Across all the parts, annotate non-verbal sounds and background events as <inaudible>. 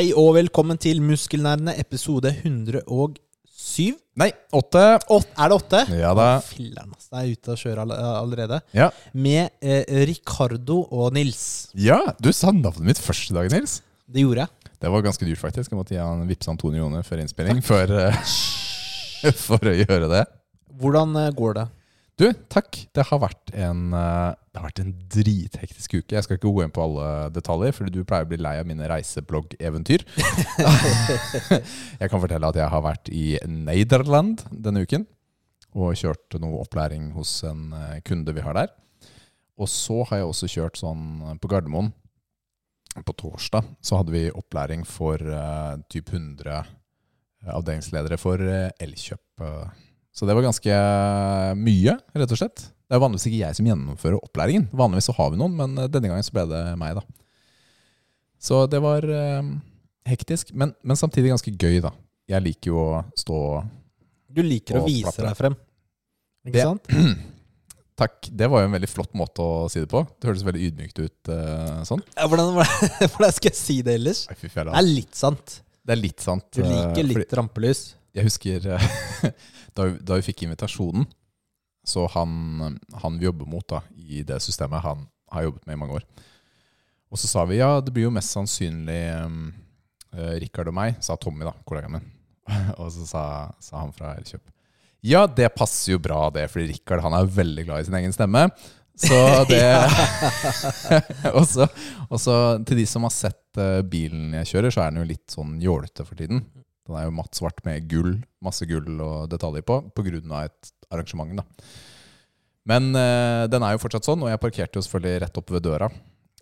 Hei og velkommen til Muskelnerdene, episode 107. Nei, åtte. Åt, er det 8? Ja da. Å, Filler'n, ass. Jeg er ute og kjører all allerede. Ja. Med eh, Ricardo og Nils. ja, du sa navnet mitt første dag, Nils. Det gjorde jeg. Det var ganske dyrt, faktisk. Jeg måtte gi han vippse han 200 kroner før innspilling for, eh, <laughs> for å gjøre det. Hvordan eh, går det? Du, takk. Det har vært en, eh, det har vært en drithektisk uke. Jeg skal ikke gå inn på alle detaljer, fordi du pleier å bli lei av mine reiseblogg-eventyr. <laughs> jeg kan fortelle at jeg har vært i Nederland denne uken og kjørt noe opplæring hos en eh, kunde vi har der. Og så har jeg også kjørt sånn på Gardermoen. På torsdag så hadde vi opplæring for uh, typ 100 avdelingsledere for uh, Elkjøp. eh. Så det var ganske mye, rett og slett. Det er vanligvis ikke jeg som gjennomfører opplæringen. Vanligvis så har vi noen, men eh, denne gangen så ble det meg, da. Så det var eh, hektisk, men, men samtidig ganske gøy, da. Jeg liker jo å stå Du liker å vise slappe. deg frem. Ikke Det- sant? <clears throat> Takk. Det var jo en veldig flott måte å si det på. Det hørtes veldig ydmykt ut eh, sånn. Ja, hvordan, <laughs> hvordan skal jeg si det ellers? Fy Det er litt sant. Det er litt sant. Du liker fordi- litt rampelys. Jeg husker eh, <laughs> da, da vi fikk invitasjonen, så han, han vi jobber mot da, i det systemet han har jobbet med i mange år. Og så sa vi ja, det blir jo mest sannsynlig um, Rikard og meg, sa Tommy, da, kollegaen min. <laughs> og så sa, sa han fra Elkjøp ja, det passer jo bra, det, fordi Rikard han er veldig glad i sin egen stemme. Så <laughs> det <laughs> og, så, til de som har sett eh, bilen jeg kjører, så er den jo litt sånn jålete for tiden. Den er jo matt svart med gull, masse gull og detaljer på, av et arrangement. da. Men eh, den er jo fortsatt sånn, og jeg parkerte jo selvfølgelig rett oppe ved døra.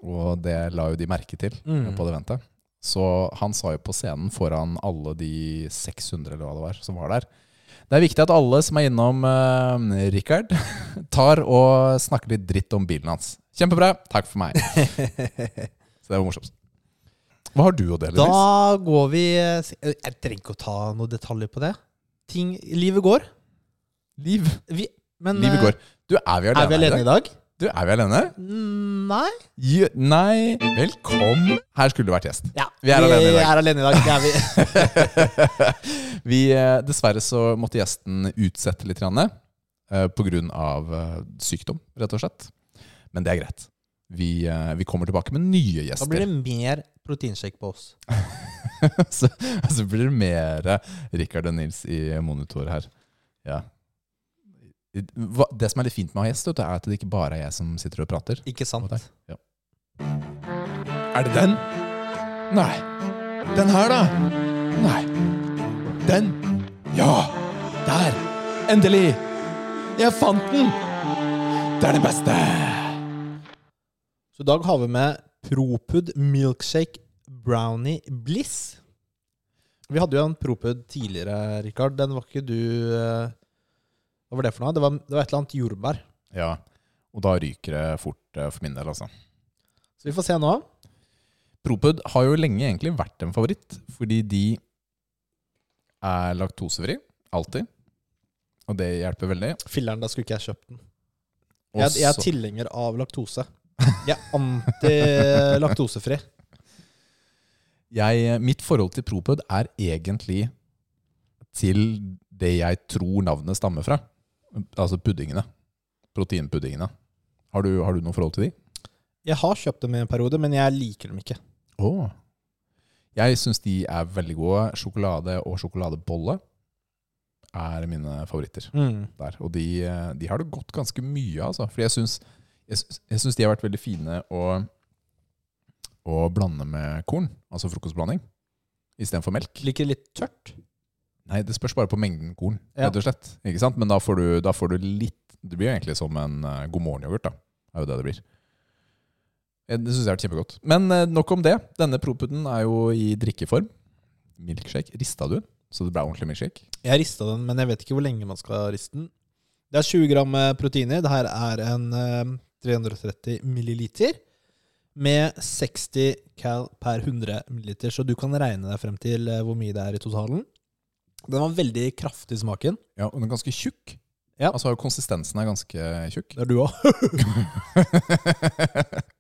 Og det la jo de merke til Mm. på det ventet. Så han sa jo på scenen foran alle de 600 eller hva det var som var der Det er viktig at alle som er innom uh, Richard, <laughs> tar og snakker litt dritt om bilen hans. Kjempebra. Takk for meg. <laughs> Så det var morsomt. Hva har du å dele, Nils? Da går vi Jeg trenger ikke å ta noen detaljer på det. Ting, livet går. Liv. Vi, men Livet eh, går. Du, er vi alene, er vi alene i dag? Du, er vi alene? Mm, Nei. Jo, nei. Velkommen. Her skulle du vært gjest. Ja, Vi er alene i dag. er alene i dag. Det er vi. <laughs> vi, eh, dessverre så måtte gjesten utsette litt eh, eh, sykdom, rett og slett. Men det er greit. Vi, eh, vi kommer tilbake med nye gjester. Da blir det mer proteinshake på oss. <laughs> så, altså blir det mer Rikard og Nils i monitor her. Ja. Det som er litt fint med å ha gjest, er at det ikke bare er jeg som sitter og prater. Ikke sant? Ja. Er det den? Nei. Den her, da? Nei. Den? Ja! Der! Endelig! Jeg fant den! Det er det beste! Så i dag har vi med Propud Milkshake Brownie Bliss. Vi hadde jo en Propud tidligere, Rikard. Den var ikke du eh, Hva var det for noe? Det var, det var et eller annet jordbær. Ja, og da ryker det fort eh, for min del, altså. Så vi får se nå. Propud har jo lenge egentlig vært en favoritt, fordi de er laktosefri. Alltid. Og det hjelper veldig. Filler'n, da skulle ikke jeg kjøpt den. Jeg, jeg er tilhenger av laktose. Jeg er anti-laktosefri. jeg, mitt forhold til Propud er egentlig til det jeg tror navnet stammer fra. Altså puddingene. Proteinpuddingene. Har du, har du noe forhold til de? Jeg har kjøpt dem i en periode, men jeg liker dem ikke. Åh. Jeg syns de er veldig gode. Sjokolade og sjokoladebolle er mine favoritter. der. Og de, eh, de har det gått ganske mye, altså. Fordi jeg syns, jeg, jeg syns de har vært veldig fine å, å blande med korn. Altså frokostblanding. Istedenfor melk. Liker litt tørt. Nei, det spørs bare på mengden korn, rett og slett. Ikke sant? Men da får, du, da får du litt Det blir jo egentlig som en uh, god morgen-yoghurt, da. Er jo det det blir. Eh, Det syns jeg er kjempegodt. Men uh, nok om det. Denne propuden er jo i drikkeform. Milkshake. Rista du den? Så det ble ordentlig milkshake? Jeg rista den, men jeg vet ikke hvor lenge man skal riste den. Det er 20 gram protein proteiner. Det her er en 330 milliliter med 60 cal per 100 milliliter, så du kan regne deg frem til eh, hvor mye det er i totalen. Den var veldig kraftig i smaken. Ja, og den er ganske tjukk. Ja. Altså konsistensen er ganske tjukk. Det er du òg. <laughs>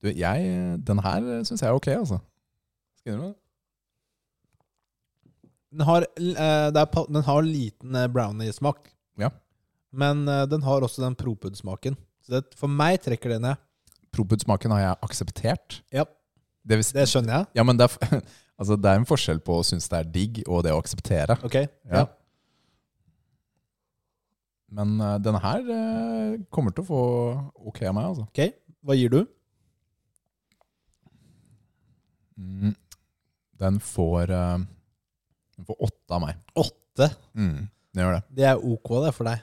Du, jeg, den her syns jeg er ok, altså. Skal innrømme det? Den har, eh, den har liten eh, brownie-smak. Ja. Men eh, den har også den propud-smaken. Så det, for meg trekker det ned. Propud-smaken har jeg akseptert. Ja, Det, vil det skjønner jeg. ja, men det er, <laughs> altså, det er en forskjell på å synes det er digg og det å akseptere. Ok. Ja. Ja. Men uh, denne her uh, kommer til å få ok av meg, altså. Ok, Hva gir du? Mm. Den får uh, Den får åtte av meg. Åtte. Mm. det gjør det. Det er ok det for deg.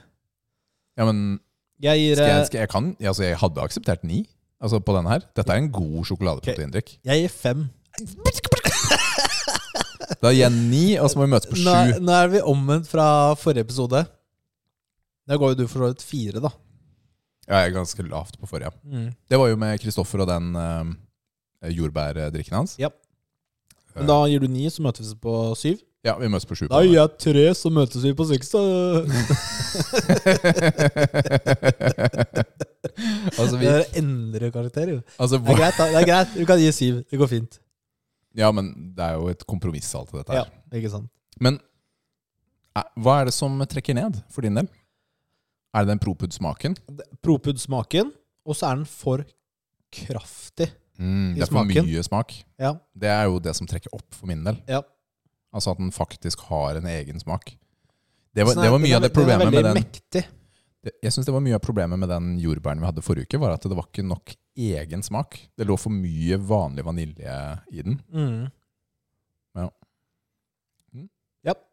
Ja, men Jeg gir, skal jeg, skal jeg, kan, altså, jeg hadde akseptert ni altså, på denne her. Dette er en god sjokoladeproteindrikk. jeg gir fem. <laughs> Da gir jeg ni, og så må vi møtes på Nå, sju. nå er vi omvendt fra forrige episode. Da går jo du for så vidt fire, da. Ja, jeg er ganske lavt på forrige. Det var jo med Kristoffer og den uh, jordbærdrikken hans. Ja. Men da gir du ni, så møtes vi på syv. Ja, vi møtes på sju. Da gir jeg tre, så møtes vi på seks. da. <laughs> altså, vi, Det er endre karakter, jo. altså, Det er greit, da. Det er greit. Du kan gi syv. Det går fint. Ja, men det er jo et kompromiss, alt dette her. Ja, ikke sant. Men eh, hva er det som trekker ned for din del? Er det den propud-smaken? Propud-smaken, og så er den for kraftig. Mm, I det er for smaken. mye smak. Ja. Det er jo det som trekker opp for min del. ja. Altså at den faktisk har en egen smak. Det var, det var mye av det problemet med den mektig. Jeg synes det var mye av problemet med den jordbæren vi hadde forrige uke, var at det var ikke nok egen smak. Det lå for mye vanlig vanilje i den. Mm. Ja. Mm. Yep.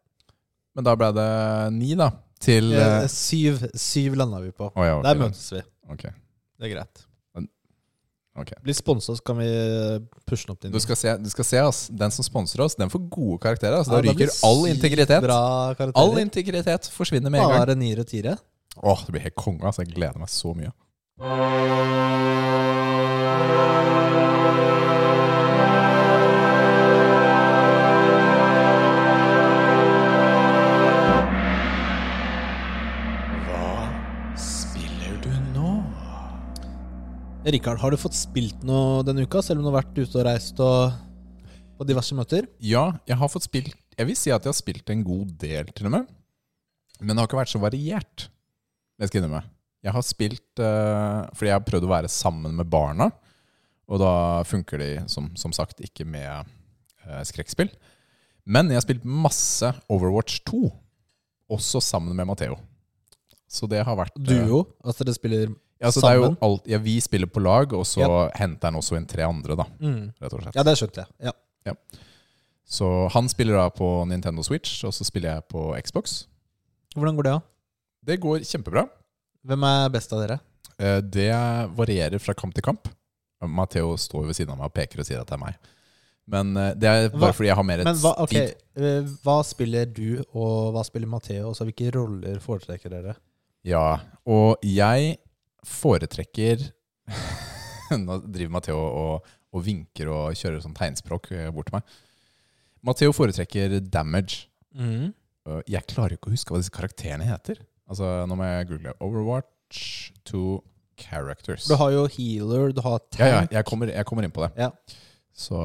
Men da ble det ni, da. Til Eh, eh, syv, syv landa vi på. Oh, ja, okay, Der møtes vi. Okay. Det er greit. Ok. Bli sponsa, så kan vi pushe den opp din. Du skal se, du skal se ass. Den som sponser oss, den får gode karakterer. Altså, da Ja, ryker all integritet. All integritet forsvinner med en gang. Bare nier og tiere. Åh, det blir helt konge. Altså. Jeg gleder meg så mye. Rikard, har du fått spilt noe denne uka, selv om du har vært ute og reist og på diverse møter? Ja, jeg har fått spilt Jeg vil si at jeg har spilt en god del, til og med. Men det har ikke vært så variert. Det skal jeg innrømme. Jeg har spilt uh, fordi jeg har prøvd å være sammen med barna. Og da funker de som, som sagt ikke med uh, skrekkspill. Men jeg har spilt masse Overwatch 2, også sammen med Matheo. Så det har vært eh, Duo? Altså dere spiller Ja, så det er jo alt, ja, vi spiller på lag, og så Ja. henter han også inn tre andre, da, mm. rett og slett. Ja, det skjønte jeg. Ja. Så han spiller da på Nintendo Switch, og så spiller jeg på Xbox. Hvordan går det, da? Det går kjempebra. Hvem er best av dere? Eh, Det varierer fra kamp til kamp. Matheo står ved siden av meg og peker og sier at det er meg. Men eh, det er bare Hva- fordi jeg har mer hva, ok, speed. eh, hva spiller du, og hva spiller Matheo? Hvilke roller foretrekker dere? Ja, og jeg foretrekker <laughs> Nå driver Matheo og, og vinker og kjører sånn tegnspråk eh, bort til meg. Matheo foretrekker damage. Mm. Uh, Jeg klarer jo ikke å huske hva disse karakterene heter. Altså, Nå må jeg google. Overwatch to characters. Du har jo healer, du har tank. Ja, ja, jeg kommer, jeg kommer inn på det. Ja. Så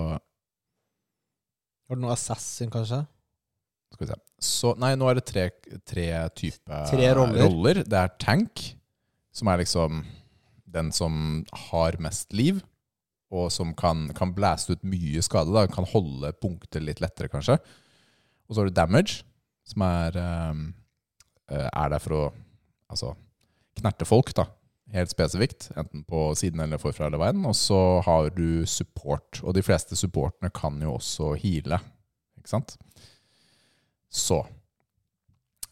Har du noe assassin, kanskje? skal vi se. Så, nei, nå er det tre, tre typer Tre roller. Det er tank, som er liksom den som har mest liv, og som kan, kan blæse ut mye skade. Da. Kan holde punkter litt lettere, kanskje. Og så har du damage, som er, ehm, eh, er der for å altså, knerte folk, da. Helt spesifikt, enten på siden eller forfra eller veien. Og så har du support, og de fleste supportene kan jo også heale. Ikke sant? Så eh,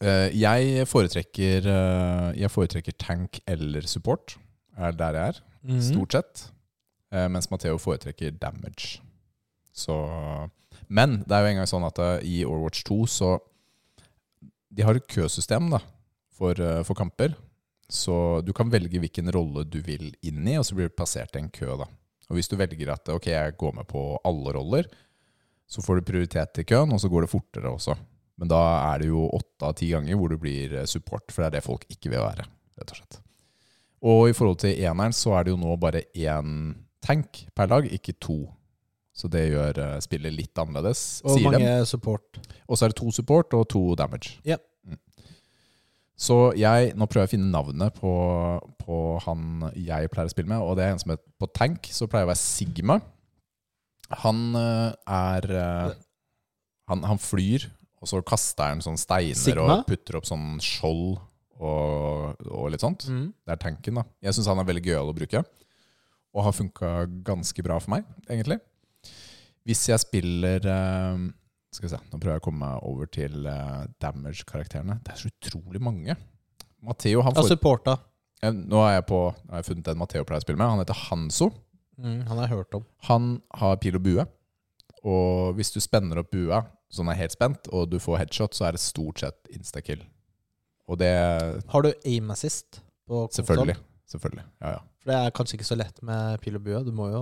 jeg foretrekker, eh, jeg foretrekker tank eller support. Er der jeg er. Mhm. stort sett. Eh, mens Matheo foretrekker damage. Så Men det er jo engang sånn at eh, i Overwatch 2 så De har et køsystem da for, eh, for kamper. Så du kan velge hvilken rolle du vil inn i, og så blir du plassert i en kø. da. Og hvis du velger at ok, jeg går med på alle roller, så får du prioritet til køen, og så går det fortere også. Men da er det jo åtte av ti ganger hvor du blir eh, support, for det er det folk ikke vil være. rett og slett. Og i forhold til eneren så er det jo nå bare én tank per lag, ikke to. Så det gjør eh, spillet litt annerledes, Og mange support. Og så er det to support og to damage. Ja. Mm. Så jeg, nå prøver jeg å finne navnet på, på han jeg pleier å spille med, og det er en som heter på tank, så pleier jeg å være Sigma. Han eh, er han, han flyr, og så kaster han sånne steiner Sigma? og putter opp sånn skjold og, og litt sånt. Mm. Det er tanken, da. Jeg syns han er veldig gøyal å bruke. Og har funka ganske bra for meg, egentlig. Hvis jeg spiller eh, Skal vi se, nå prøver jeg å komme meg over til eh, damage-karakterene. Det er så utrolig mange. Matteo han Ja, supporta. Eh, Nå har jeg, på, har jeg funnet en Matteo pleier å spille med. Han heter Hanso. Mm, han har jeg hørt om. Han har pil og bue. Og hvis du spenner opp bua så den er helt spent, og du får headshot, så er det stort sett instakill. Og det Har du aim assist på konsol? Selvfølgelig. Selvfølgelig. Ja, ja. For det er kanskje ikke så lett med pil og bue. Du må jo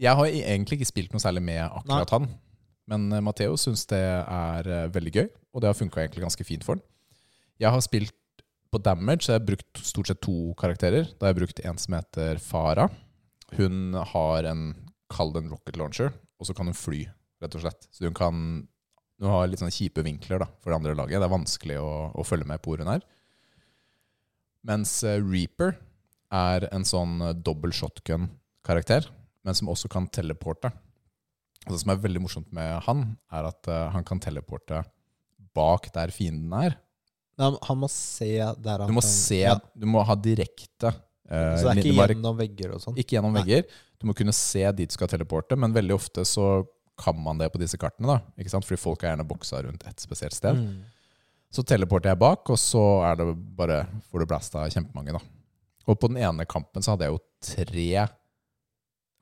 Jeg har egentlig ikke spilt noe særlig med akkurat han. Men Matheo Matteo syns det er eh, veldig gøy, og det har funka egentlig ganske fint for han. Jeg har spilt på damage, så jeg har brukt stort sett to karakterer. Da har jeg brukt en som heter Farah. Hun har en Kall det en rocket launcher, og så kan hun fly, rett og slett. Så hun kan Hun har litt sånne kjipe vinkler da, for det andre laget. Det er vanskelig å, å følge med på hvor hun er. Mens eh, Reaper er en sånn eh, dobbel shotgun-karakter men som også kan teleporte. Og det som er veldig morsomt med han, er at eh, han kan teleporte bak der fienden er. Nei, Han må se der han Du må kan se, ja. du må ha direkte eh, Så det er ikke gjennom vegger og sånn? ikke gjennom Nei. vegger. Du må kunne se dit du skal teleporte, men veldig ofte så kan man det på disse kartene. da, ikke sant? Fordi folk er gjerne boksa rundt et spesielt sted. Mm. Så teleporter jeg bak, og så er det bare, får du blasta kjempemange. da. Og på den ene kampen så hadde jeg jo tre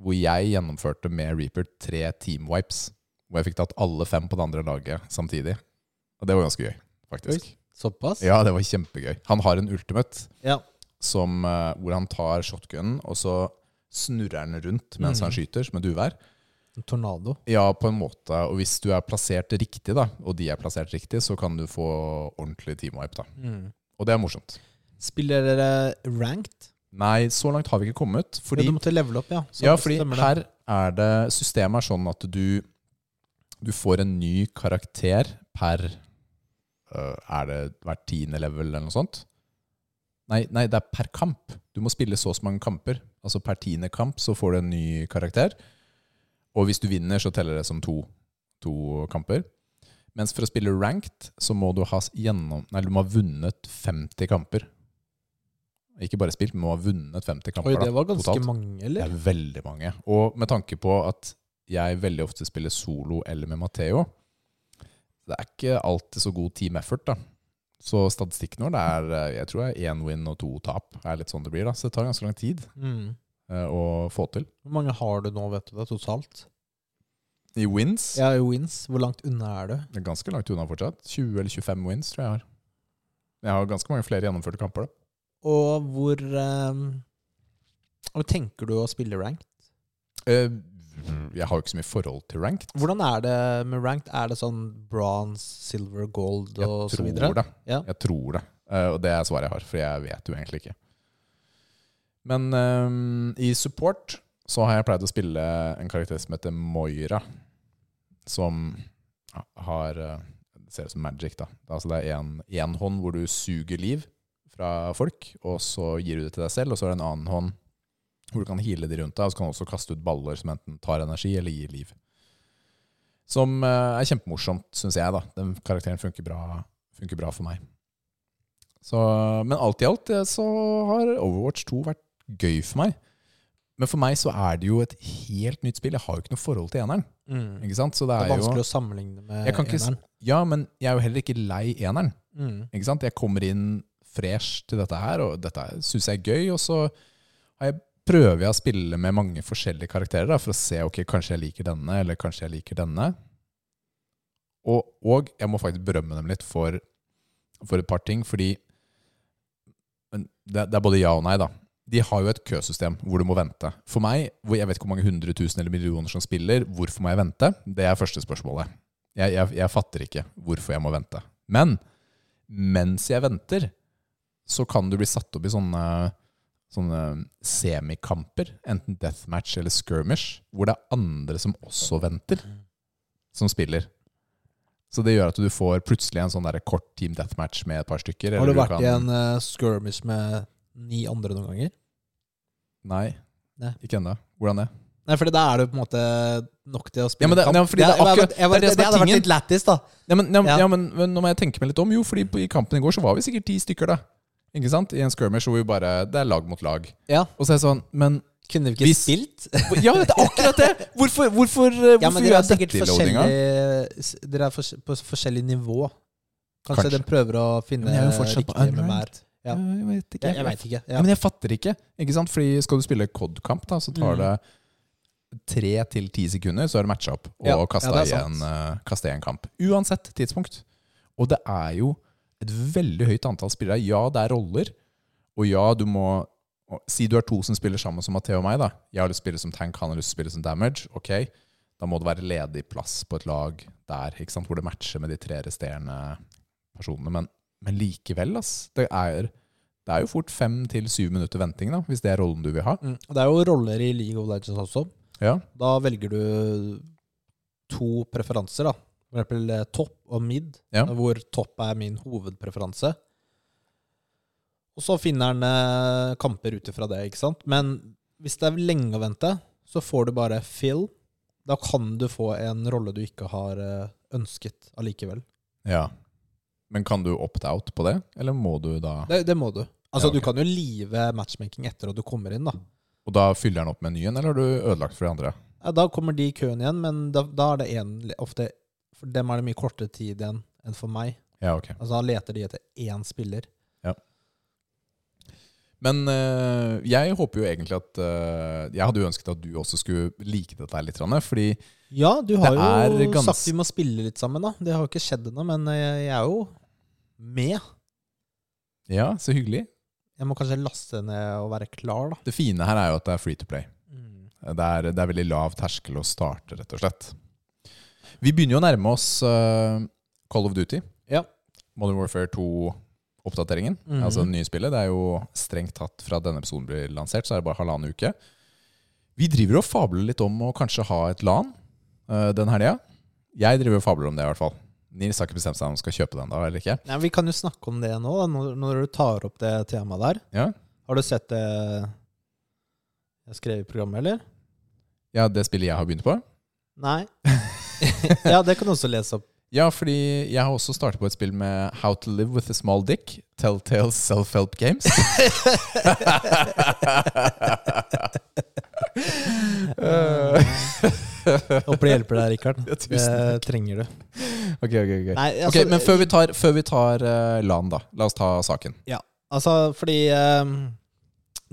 Hvor jeg gjennomførte med Reaper tre team wipes. Hvor jeg fikk tatt alle fem på det andre laget samtidig. Og det var ganske gøy, faktisk. Såpass? Ja, det var kjempegøy. Han har en ultimate Ja. som, eh, hvor han tar shotgunen, og så snurrer han rundt mens mm. han skyter, som et uvær. En tornado. Ja, på en måte. Og hvis du er plassert riktig, da, og de er plassert riktig, så kan du få ordentlig team wipe. da. Mm. Og det er morsomt. Spiller dere ranked? Nei, så langt har vi ikke kommet. Fordi, ja, du måtte levele opp, ja. Så ja, fordi her er det Systemet er sånn at du, du får en ny karakter per uh, Er det hvert tiende level eller noe sånt? Nei, nei, det er per kamp. Du må spille så og så mange kamper. Altså per tiende kamp så får du en ny karakter. Og hvis du vinner, så teller det som to, to kamper. Mens for å spille ranked, så må du ha, gjennom, nei, du må ha vunnet 50 kamper. Ikke bare spilt, men må ha vunnet 50 kamper. Oi, det var ganske totalt. mange, Det er veldig mange. Og med tanke på at jeg veldig ofte spiller solo eller med Matheo, det er ikke alltid så god team effort, da. Så statistikken vår det er eh, jeg tror det er én win og to tap. er litt sånn det blir da. Så det tar ganske lang tid Mm. Eh, å få til. Hvor mange har du nå, vet du det, totalt? I wins Ja, i wins. Hvor langt unna er du? det er ganske langt unna fortsatt. 20 eller 25 wins tror jeg jeg har. Jeg har ganske mange flere gjennomførte kamper. da. Og hvor um, Hvor tenker du å spille ranked? Uh, jeg har jo ikke så mye forhold til ranked. Hvordan er det med ranked? Er det sånn bronze, silver, gold og så videre? Jeg tror det. Ja. Jeg tror det. Uh, og det er svaret jeg har, for jeg vet jo egentlig ikke. Men um, i support så har jeg pleid å spille en karakter som heter Moira. Som har eh, Det ser ut som magic, da. Altså det er én hånd hvor du suger liv fra folk, og så gir du det til deg selv. Og så er det en annen hånd hvor du kan heale de rundt deg, og så kan du også kaste ut baller som enten tar energi eller gir liv. Som eh, er kjempemorsomt, syns jeg. da Den karakteren funker bra, funker bra for meg. Så, men alt i alt eh, så har Overwatch 2 vært gøy for meg. Men for meg så er det jo et helt nytt spill. Jeg har jo ikke noe forhold til eneren. Mm. Ikke sant? Så det Det er, er vanskelig jo å sammenligne med ikke eneren. Ja, men jeg er jo heller ikke lei eneren. Mm. Ikke sant? Jeg kommer inn fresh til dette her, og dette syns jeg er gøy. Og så har jeg prøver jeg å spille med mange forskjellige karakterer da, for å se ok, kanskje jeg liker denne, eller kanskje jeg liker denne. Og, og jeg må faktisk berømme dem litt for, for et par ting, fordi det, det er både ja og nei, da. De har jo et køsystem hvor du må vente. For meg, hvor jeg vet ikke hvor mange hundre tusen eller millioner som spiller, hvorfor må jeg vente? Det er første spørsmålet. Jeg, jeg, jeg fatter ikke hvorfor jeg må vente. Men mens jeg venter, så kan du bli satt opp i sånne, sånne semikamper, enten deathmatch eller skirmish, hvor det er andre som også venter, som spiller. Så det gjør at du får plutselig en sånn kort team deathmatch med et par stykker. Har du eller vært kan- i en uh, skirmish med ni andre noen ganger? Nei, Nei. ikke ennå. Hvordan det? Nei, fordi da er det på en måte nok til å spille Ja, men det- kamp. ja, det er jeg- jeg- akkurat- jeg- det det hadde vært litt lættis, da. Ja, men, ja, Ja. men, men nå må jeg tenke meg litt om. Jo, fordi på, i kampen i går så var vi sikkert ti stykker, da. Ikke sant? I en skirmish hvor vi bare Det er lag mot lag. Ja. Og så er det sånn Men Kunne vi ikke Hvis- spilt? Ja, det er akkurat det! Hvorfor, hvorfor, hvorfor Ja, men dere er jeg sikkert forskjellige Dere er på forskjellig nivå. Kanskje, Kanskje. den prøver å finne jeg riktig med unranked. Ja. Jeg vet ikke. Jeg, jeg vet ikke. Ja. Men jeg fatter ikke. Ikke sant? Fordi skal du spille COD-kamp, da, så tar Mm. det tre til ti sekunder, så er det matcha opp og Ja, kasta ja, i en kamp. Uansett tidspunkt. Og det er jo et veldig høyt antall spillere. Ja, det er roller, og ja, du må Si du er to som spiller sammen som Matheo og meg. da Jeg har lyst til å spille som tank, han har lyst til å spille som damage. Ok, Da må det være ledig plass på et lag der ikke sant? hvor det matcher med de tre resterende personene. Men, men likevel, ass. Det er, det er jo fort fem til syv minutter venting, da hvis det er rollen du vil ha. Mm. Det er jo roller i League of Legends også. Ja, Da velger du to preferanser, da. For eksempel eh, topp og mid, Ja. hvor topp er min hovedpreferanse. Og så finner han eh, kamper ut ifra det, ikke sant. Men hvis det er lenge å vente, så får du bare fill. Da kan du få en rolle du ikke har eh, ønsket allikevel. ja. Men kan du opt-out på det, eller må du da Det, det må du. Altså, Ja, okay. Du kan jo live matchmaking etter at du kommer inn, da. Og da fyller den opp med en ny en, eller har du ødelagt for de andre? Ja, da kommer de i køen igjen, men da, da er det en, ofte For dem er det mye kortere tid igjen enn for meg. Ja, ok. Altså Da leter de etter én spiller. Ja. Men øh, jeg håper jo egentlig at øh, Jeg hadde jo ønsket at du også skulle like dette her litt, fordi Ja, du har jo sagt vi må spille litt sammen, da. Det har jo ikke skjedd ennå, men jeg, jeg er jo med. Ja, så hyggelig. Jeg må kanskje laste ned og være klar, da. Det fine her er jo at det er free to play. Mm. Det er, det er veldig lav terskel å starte, rett og slett. Vi begynner jo å nærme oss uh, Call of Duty. Ja. Modern Warfare 2-oppdateringen. Mhm. Altså det nye spillet. Det er jo strengt tatt fra denne episoden blir lansert, så er det bare halvannen uke. Vi driver og fabler litt om å kanskje ha et LAN uh, den helga. Jeg driver og fabler om det, i hvert fall. Nils har ikke bestemt seg om han skal kjøpe den da, eller ikke. Nei, Vi kan jo snakke om det nå, da, når, når du tar opp det temaet der. Ja, Har du sett det jeg skrev i programmet, eller? ja det spillet jeg har begynt på. Nei. <laughs> ja, det kan du også lese opp. Ja, fordi jeg har også startet på et spill med How to live with a small dick. Telltale self-help games. <laughs> <laughs> <laughs> Håper det hjelper deg, Rikard. Ja, Det trenger du. ok, ok, ok. Nei, altså, okay Men før vi tar, før vi tar uh, LAN, da. La oss ta saken. Altså, fordi eh,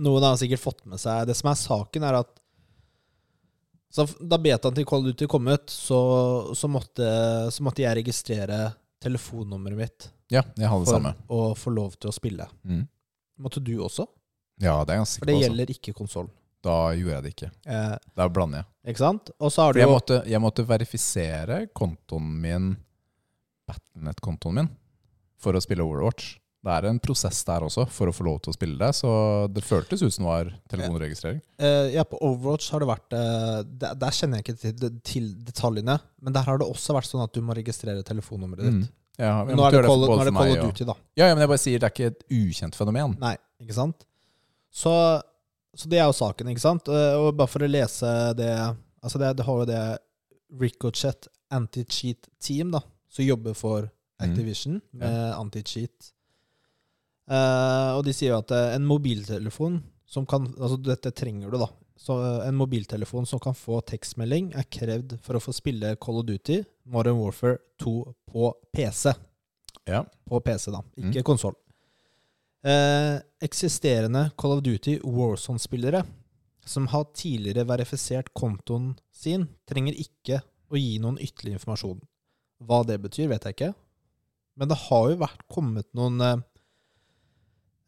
Noen har sikkert fått med seg Det som er saken, er at så Da betaen til Call of Duty kom ut, så, så, måtte, så måtte jeg registrere telefonnummeret mitt Ja, jeg hadde det for samme. å få lov til å spille. Mm. Måtte du også? Ja, det er jeg For det sikker på. altså. gjelder ikke konsoll. Da gjorde jeg det ikke. Eh, Da blander jeg. ikke sant? Og så har For du jeg jo måtte, jeg måtte verifisere kontoen min, Battlenet-kontoen min, for å spille Overwatch. Det er en prosess der også, for å få lov til å spille det. Så det føltes ut som det var telefonregistrering. eh, Ja, på Overwatch har det vært eh, der, der kjenner jeg ikke til, til detaljene, men der har det også vært sånn at du må registrere telefonnummeret Mm. ditt. Ja, jeg Men nå er det Call, nå er det Call of Duty, da. Ja, ja, men jeg bare sier det er ikke et ukjent fenomen. Nei, ikke sant? Så, så det er jo saken, ikke sant? Eh, Og bare for å lese det Altså, det, det har jo det Ricochet Anti-Cheat Team, da, som jobber for Activision Mm. med anti-cheat. Uh, og de sier jo at eh, en mobiltelefon som kan Altså, dette trenger du, da. Så en mobiltelefon som kan få tekstmelding, er krevd for å få spille Call of Duty Modern Warfare 2 på PC. Ja. På PC, da, ikke Mm. konsoll. Eh, eksisterende Call of Duty Warzone-spillere som har tidligere verifisert kontoen sin, trenger ikke å gi noen ytterligere informasjon. Hva det betyr, vet jeg ikke. Men det har jo vært kommet noen eh,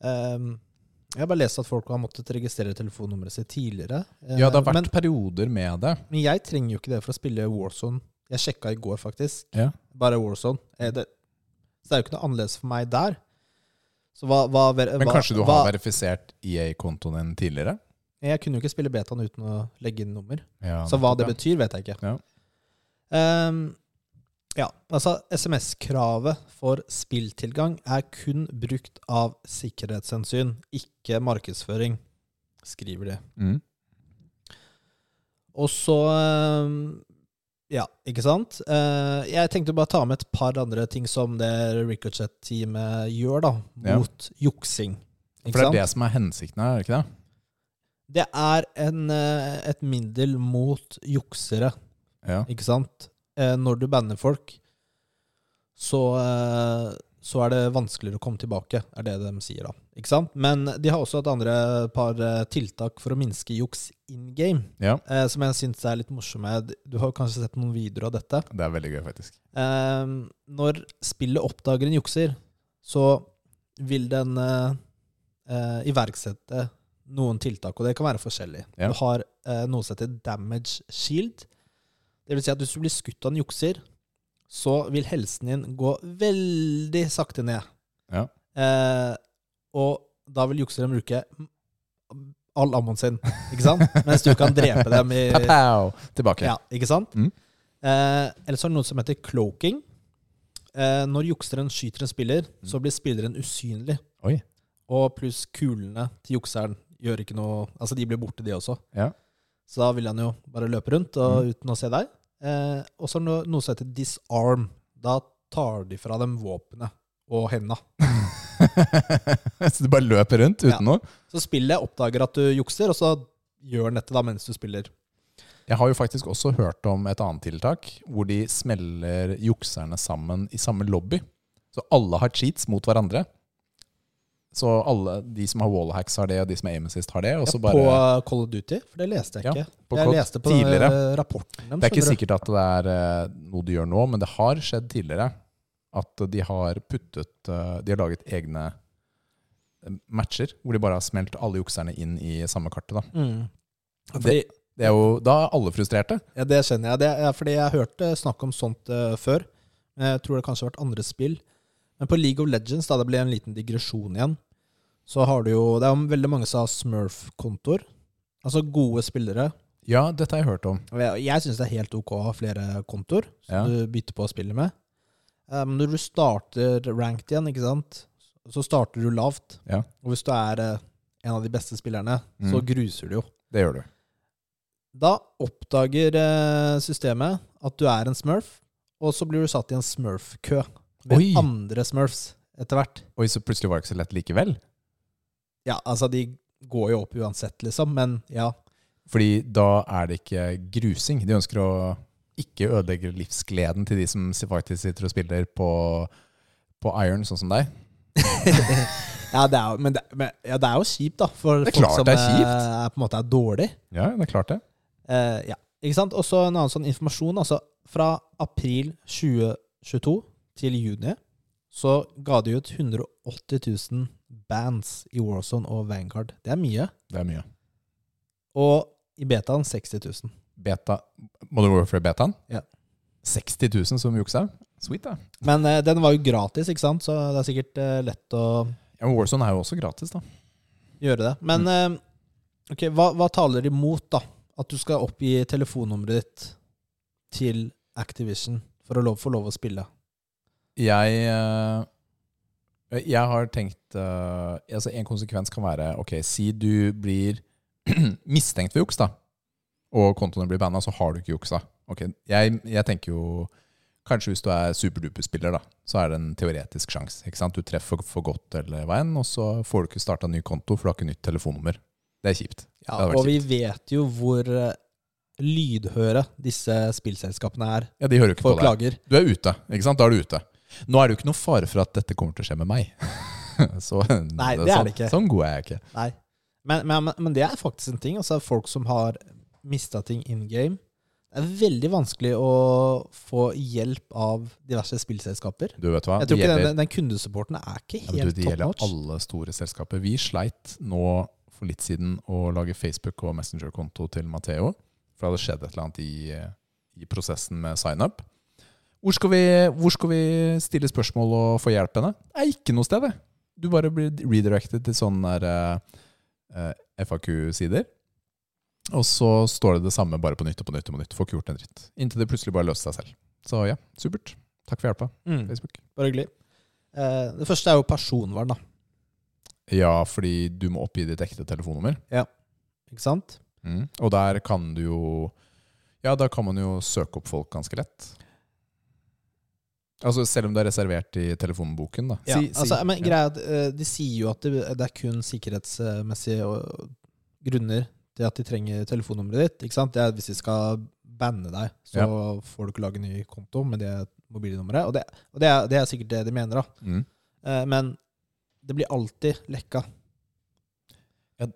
eh, Jeg har bare lest at folk har måttet registrere telefonnummeret sitt tidligere. Eh, Ja, det har vært men, perioder med det. men jeg trenger jo ikke det for å spille Warzone. Jeg sjekka i går, faktisk. Ja. Bare Warzone. Eh, det, så det er jo ikke noe annerledes for meg der. Så hva, hva, Men kanskje du har verifisert EA-kontoen din tidligere? Jeg kunne jo ikke spille betaen uten å legge inn nummer. Ja, Så hva det betyr, vet jeg ikke. Ja. um, ja, altså SMS-kravet for spilltilgang er kun brukt av sikkerhetshensyn, ikke markedsføring, skriver de. Mm. Og så ehm, Ja, ikke sant? Eh, jeg tenkte bare ta med et par andre ting som det Ricochet-teamet gjør, da, Ja. mot juksing. Ikke For det er sant? det som er hensikten her, er det ikke det? Det er en, eh, et middel mot juksere. Ja. Ikke sant? Eh, når du banner folk, så, så er det vanskeligere å komme tilbake, er det de sier da. Ikke sant? Men de har også et andre par eh, tiltak for å minske juks in game, ja. eh, som jeg syns er litt morsomme. Du har kanskje sett noen videoer av dette. Det er veldig gøy, faktisk. Eh, når spillet oppdager en jukser, så vil den eh, eh, iverksette noen tiltak, og det kan være forskjellig. Ja. Du har eh, noe som heter damage shield. Det vil si at hvis du blir skutt av en jukser, så vil helsen din gå veldig sakte ned. Ja. Eh, og da vil jukseren bruke all ammoen sin, ikke sant? Mens du kan drepe dem i Pow! Tilbake. ja, ikke sant? Mm. Eh, eller så er det noe som heter cloaking. Eh, når jukseren skyter en spiller, Mm. så blir spilleren usynlig. Oi. Og pluss kulene til jukseren gjør ikke noe Altså, de blir borte, de også. Ja. Så da vil han jo bare løpe rundt og, Mm. uten å se deg. Eh, og så er det noe, som heter disarm. Da tar de fra dem våpenet og henda. <laughs> <laughs> så du bare løper rundt uten Ja. noe? Så spillet oppdager at du jukser, og så gjør den dette da mens du spiller. Jeg har jo faktisk også hørt om et annet tiltak, hvor de smeller jukserne sammen i samme lobby. Så alle har cheats mot hverandre. Så alle de som har wallhacks har det, og de som er aim assist har det. Ja, på bare... Call of Duty, for det leste jeg Ja, ikke. på jeg leste på tidligere. rapporten dem, det er ikke sikkert at det er eh, noe du gjør nå, men det har skjedd tidligere. At de har puttet eh, De har laget egne eh, matcher hvor de bare har smelt alle jukserne inn i samme kartet. Da. Mm. Fordi, Det er jo, da er alle frustrerte. ja, det skjønner jeg. Det er fordi jeg har hørt eh, snakk om sånt uh, før. Jeg tror det kanskje har vært andre spill. Men på League of Legends, da det ble en liten digresjon igjen, så har du jo Det er jo veldig mange som har Smurf-kontoer. Altså gode spillere. Ja, dette har jeg hørt om. Jeg, jeg syns det er helt ok å ha flere kontoer som Ja. du bytter på å spille med. Eh, Men når du starter ranked igjen, ikke sant, så starter du lavt. Ja. Og hvis du er eh, en av de beste spillerne, så Mm. gruser du jo. Det gjør du. Da oppdager eh, systemet at du er en smurf, og så blir du satt i en smurf-kø med Oi. andre smurfs etter hvert. Oi, så plutselig var det ikke så lett likevel? Ja, altså, de går jo opp uansett, liksom, men ja. Fordi da er det ikke grusing. De ønsker å ikke ødelegger livsgleden til de som faktisk sitter og spiller på, på Iron, sånn som deg. <laughs> ja, det er, men, det, men ja, det er jo kjipt, da, for folk som er eh, er, på en måte er dårlig. Ja, det er klart det. Eh, ja, ikke sant? Og så en annen sånn informasjon. Altså, fra april 2022 til juni så ga de ut 180 000 bands i Warzone og Vanguard. Det er mye. Det er mye. Og i betaen 60 000. Beta, Modern Warfare-betaen? Ja. 60 000 som juksa? Sweet, da. Men eh, den var jo gratis, ikke sant? så det er sikkert eh, lett å Ja, men Warzone er jo også gratis, da. gjøre det. Men eh, ok, hva, hva taler imot, da? At du skal oppgi telefonnummeret ditt til Activision for å lov, få lov å spille? Jeg, eh, jeg har tenkt eh, altså En konsekvens kan være Ok, si du blir <clears throat> mistenkt for juks, da. Og kontoene blir banna, så har du ikke juksa. Ok, jeg, jeg tenker jo Kanskje hvis du er superduper-spiller, da, så er det en teoretisk sjanse. Du treffer for godt eller hva enn, og så får du ikke starta ny konto, for du har ikke nytt telefonnummer. Det er kjipt. Ja, og kjipt. vi vet jo hvor eh, lydhøre disse spillselskapene er Ja, De hører ikke for på deg. klager. Du er ute, ikke sant? Da er du ute. Nå er det jo ikke noe fare for at dette kommer til å skje med meg. <laughs> så, Nei, det er sånn, det ikke. Sånn god er jeg ikke. Nei. Men, men, men- men det er faktisk en ting. Altså Folk som har mista ting in game. Det er veldig vanskelig å få hjelp av diverse spillselskaper. Du vet hva? Jeg tror ikke gjelder- den, den kundesupporten er ikke Ja, helt det gjelder alle store selskaper. Vi sleit nå for litt siden å lage Facebook- og Messenger-konto til Matheo. For det hadde skjedd et eller annet i, i prosessen med sign-up. Hvor, hvor skal vi stille spørsmål og få hjelp henne? Det er ikke noe sted, det. Du bare blir redirected til sånne der, eh, FAQ-sider. Og så står det det samme bare på nytt og på nytt og på nytt. Får ikke gjort en dritt. Inntil det plutselig bare løser seg selv. Så ja, supert. Takk for hjelpa, Mm, Facebook. bare hyggelig. Eh, det første er jo personvern, da. Ja, fordi du må oppgi ditt ekte telefonnummer. Ja, Ikke sant? Mm. Og der kan du jo Ja, da kan man jo søke opp folk ganske lett. Altså Selv om det er reservert i telefonboken, da. Ja, Si- si- altså, men greia er at eh, De sier jo at det, det er kun sikkerhetsmessige grunner til at de trenger telefonnummeret ditt. Ikke sant? Det er Hvis de skal banne deg, så får du ikke lage ny konto med det mobilnummeret. Og, det, og det, er, det er sikkert det de mener, da. Mm. Eh, men det blir alltid lekka. Ja,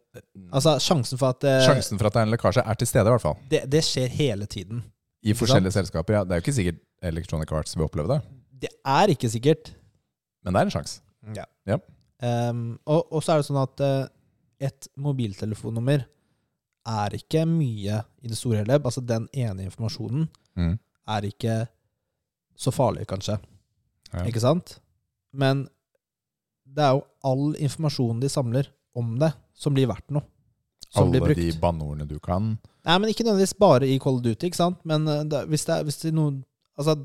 Altså, sjansen for at eh, Sjansen for at det er en lekkasje, er til stede, i hvert fall. det, det skjer hele tiden. I forskjellige selskaper. Ja, Det er jo ikke sikkert Electronic Arts vil oppleve det, Det er ikke sikkert. men det er en sjanse. Ja. Ja. Um, og, og så er det sånn at uh, et mobiltelefonnummer er ikke mye i det store hele. Altså den ene informasjonen Mm. er ikke så farlig, kanskje. Ja. Ikke sant? Men det er jo all informasjonen de samler om det, som blir verdt noe. Som blir Alle brukt. de banneordene du kan. Nei, men ikke nødvendigvis bare i Call of Duty, ikke sant? Men eh, det, hvis, det hvis det er noen Altså,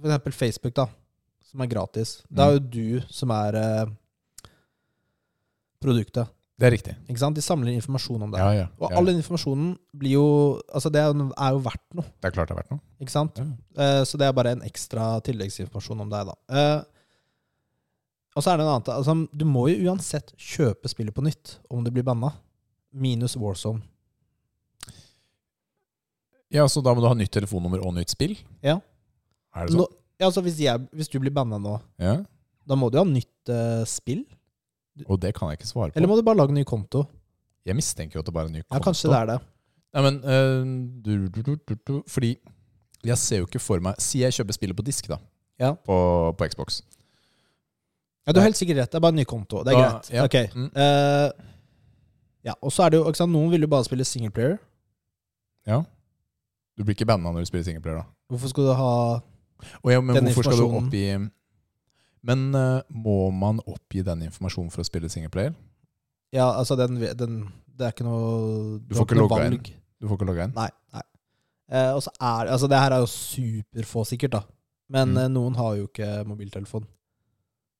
for eksempel Facebook, da, som er gratis. Det er jo du som er eh, produktet, Det er riktig. ikke sant? De samler informasjon om det. Ja, ja. Og all den informasjonen blir jo Altså, det er jo, er verdt noe, Det er klart det er verdt noe. ikke sant? Ja. Eh, så det er bare en ekstra tilleggsinformasjon om deg, da. Uh, og så er det en annen altså, Du må jo uansett kjøpe spillet på nytt om det blir banna. Minus Warzone. Ja, Så da må du ha nytt telefonnummer og nytt spill? Ja. Er det sånn? Nå, ja, altså hvis, jeg, hvis du blir banna nå, Ja. da må du ha nytt uh, spill? Og det kan jeg ikke svare på. Eller må du bare lage en ny konto? Jeg mistenker jo at det bare er en ny konto. Ja, kanskje det er det. Nei, men uh, du, du, du, Fordi jeg ser jo ikke for meg Si jeg kjøper spillet på disk, da. Ja. På, på Xbox. Ja, Du har helt sikkert rett. Det er bare en ny konto. Det er Da- greit. ja. Ok. Mm. Uh, ja, og så er det jo ikke sant, Noen vil jo bare spille singleplayer. Ja. Du blir ikke banna når du spiller singleplayer, da. Hvorfor skal du ha Og ja, men Den hvorfor skal du opp oppgi Men øh, må man oppgi den informasjonen for å spille singleplayer? Ja, altså den, den Det er ikke noe Du får ikke logga inn. Du får ikke logge inn? Nei. nei. Eh, og så er Altså, det her er jo superfå, sikkert, da. Men Mm. eh, noen har jo ikke mobiltelefon.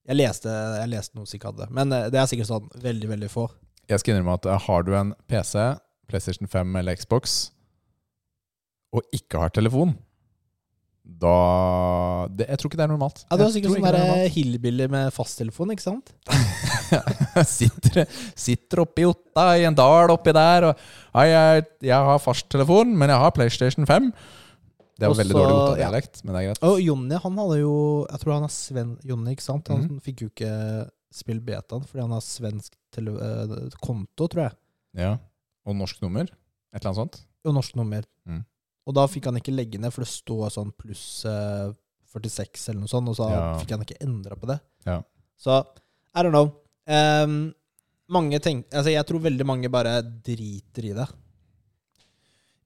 Jeg leste, jeg leste noen som ikke hadde det. Men eh, det er sikkert sånn veldig, veldig få. Jeg skal innrømme at har du en PC, PlayStation 5 eller Xbox, og ikke har telefon, da det, Jeg tror ikke det er normalt. Ja, Du har sikkert sånn er der hillbilly med fasttelefon, ikke sant? <laughs> sitter, sitter oppi Otta i en dal oppi der og «Hei, jeg, jeg har fasttelefon, men jeg har PlayStation 5. Det er jo veldig dårlig ja. Otta-dialekt, men det er greit. Og Jonny, han hadde jo Jeg tror han er sven... Jonny, ikke sant? Han Mhm. fikk jo ikke spille betaen fordi han har svensk eh, konto, tror jeg. Ja. Og norsk nummer? Et eller annet sånt? Og norsk nummer. Mm. Og da fikk han ikke legge ned, for det står sånn pluss eh, 46 eller noe sånt, og så Ja. fikk han ikke endra på det. Ja. Så I don't know. Um, mange tenk, altså Jeg tror veldig mange bare driter i det.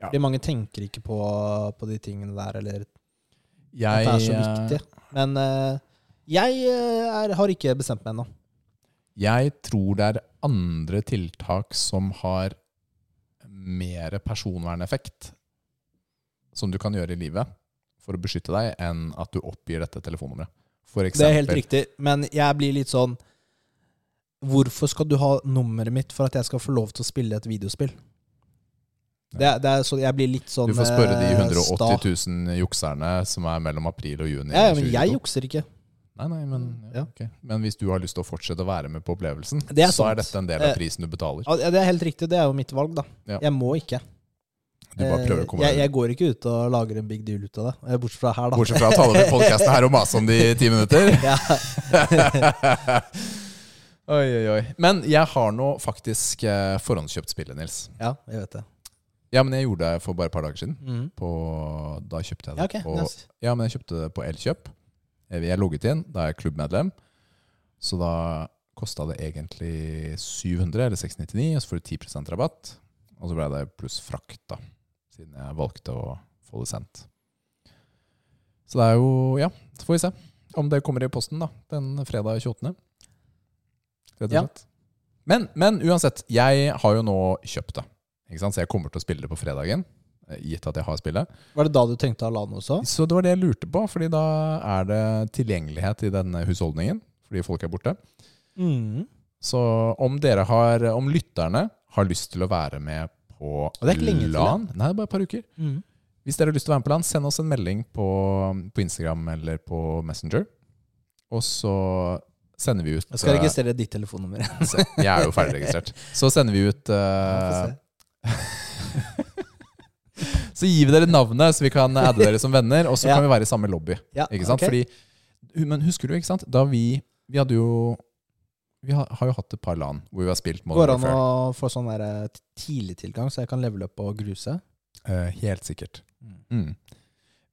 Ja. Fordi mange tenker ikke på, på de tingene der, eller Jeg, at det er så eh, viktig. Men uh, jeg eh, er, har ikke bestemt meg ennå. Jeg tror det er andre tiltak som har mer personverneffekt som du kan gjøre i livet for å beskytte deg, enn at du oppgir dette telefonnummeret. For Det er helt riktig, men jeg blir litt sånn Hvorfor skal du ha nummeret mitt for at jeg skal få lov til å spille et videospill? Det, det er så, jeg blir litt sånn Du får spørre de eh, 180 sta. 000 jukserne som er mellom april og juni. Ja, men jeg jukser ikke. Nei, nei, men, ja, okay. men hvis du har lyst til å fortsette å være med på opplevelsen, er så er dette en del av Eh, prisen du betaler. Ja, Det er helt riktig, det er jo mitt valg, da. Ja. Jeg må ikke. Du bare prøver å Eh, komme jeg, jeg går ikke ut og lager en big deal ut av det. Eh, Bortsett fra her, da. Bortsett fra å ta over podkasten her og mase om det i ti <laughs> minutter. ja. <laughs> Oi, oi, oi. Men jeg har nå faktisk eh, forhåndskjøpt spillet, Nils. Ja, jeg vet det. Ja, men jeg gjorde det for bare et par dager siden. Mm. På, da kjøpte jeg det Ja, okay. på nice. Ja, men jeg kjøpte det på Elkjøp. Jeg logget inn, da er jeg klubbmedlem. Så da kosta det egentlig 700 eller 699, og så får du 10% rabatt. Og så ble det pluss frakt, da, siden jeg valgte å få det sendt. Så det er jo Ja, så får vi se om det kommer i posten da, den fredag 28. Rett og Ja. Men, men uansett, jeg har jo nå kjøpt det. Ikke sant? Så jeg kommer til å spille det på fredagen, eh, gitt at jeg har spillet. Var det da du tenkte Alano også? Så det var det jeg lurte på, fordi da er det tilgjengelighet i denne husholdningen. Fordi folk er borte. Mm. Så om dere har, om lytterne har lyst til å være med på Og det er ikke lenge til, LAN Nei, det er bare et par uker. Mm. Hvis dere har lyst til å være med på LAN, send oss en melding på, på Instagram eller på Messenger. Og så sender vi ut Jeg skal eh, registrere ditt telefonnummer. <laughs> Jeg er jo ferdig registrert. <laughs> Så sender vi ut uh, <laughs> Så gir vi dere navnet, så vi kan adde dere som venner, og så Ja. kan vi være i samme lobby. Ja, Ikke sant? Okay. Fordi, men husker du, ikke sant? Da vi Vi hadde jo Vi har, har jo hatt et par LAN hvor vi har spilt Går Modern det an Warfare. å få sånn der, eh, tidlig tilgang, så jeg kan levele opp og gruse? Uh, helt sikkert. Mm. Mm.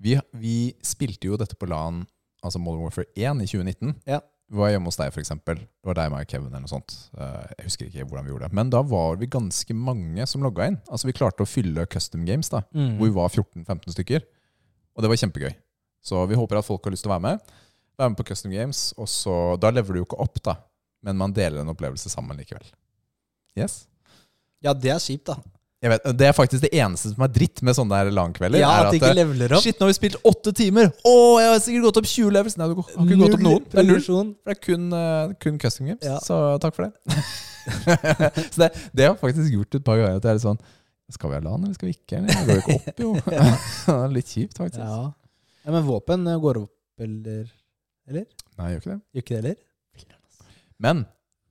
Vi, vi spilte jo dette på LAN, altså Modern Warfare 1 i 2019. Ja. Vi var hjemme hos deg, f.eks. Det var deg, meg og Kevin eller noe sånt. Uh, jeg husker ikke hvordan vi gjorde det. Men da var vi ganske mange som logga inn. Altså Vi klarte å fylle custom games, da Mm. hvor vi var 14-15 stykker. Og det var kjempegøy. Så vi håper at folk har lyst til å være med. Være med på Custom Games. Og så, da lever du jo ikke opp, da. Men man deler en opplevelse sammen likevel. Yes? Ja, det er kjipt, da. Vet, Det er faktisk det eneste som er dritt med sånne der LAN-kvelder. Ja, at, At ikke leveler opp. Shit, nå har vi spilt åtte timer! Å, jeg har sikkert gått opp 20 levels! Nei, du har ikke gått opp noen. Det er null. Det er kun, eh, kun custom games. Ja. Så takk for det. <laughs> så det, det har jeg faktisk gjort et par ganger. At det er litt sånn Skal vi ha LAN, eller skal vi ikke? Eller? Det går jo ikke opp, jo. <laughs> <laughs> det er litt kjipt, faktisk. Ja. ja, Men våpen eh, går opp, eller? Eller? Nei, gjør ikke det. Gjør ikke det heller? Men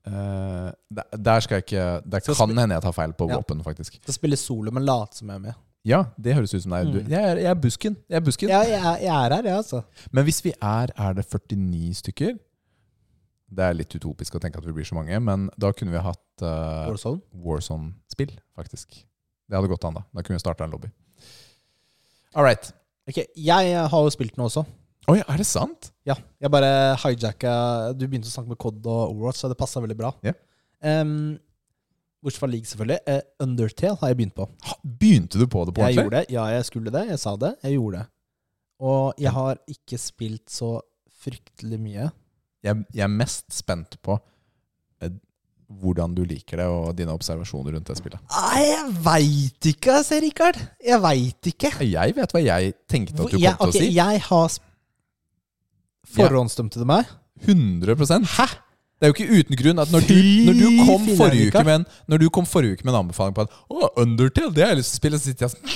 uh, der, der skal jeg ikke Der så kan hende jeg tar feil på Ja. våpen, faktisk. Skal spille solo, men late som jeg er med. Ja, det høres ut som du. Mm. Jeg er, jeg er busken. Jeg er busken. Ja, jeg, jeg er her, jeg, altså. Men hvis vi er Er det 49 stykker? Det er litt utopisk å tenke at vi blir så mange, men da kunne vi hatt uh, Warzone. Warzone-spill, faktisk. Det hadde gått an, da. Da kunne vi starta en lobby. All right. Okay, Jeg har jo spilt den også. Oi, er det sant? Ja, jeg bare hijacka Du begynte å snakke med Cod og Overwatch, så det passa veldig bra. Yeah. Um, bortsett fra League, selvfølgelig. Uh, Undertale har jeg begynt på. Ha, begynte du på det på Jeg gjorde det. Ja, jeg skulle det. Jeg sa det. Jeg gjorde det. Og jeg har ikke spilt så fryktelig mye. Jeg, jeg er mest spent på uh, hvordan du liker det, og dine observasjoner rundt det spillet. Nei, jeg veit ikke, altså, Rikard. Jeg veit ikke. Jeg vet hva jeg tenkte at Hvor- du kom jeg, til ok, å si. jeg har Forhåndsdømte du meg? 100 Hæ? Det er jo ikke uten grunn at når du, når du, kom, forrige uke med en, når du kom forrige uke med en anbefaling på at Å, Undertale, det har jeg lyst til å spille, så sitter jeg sånn <laughs>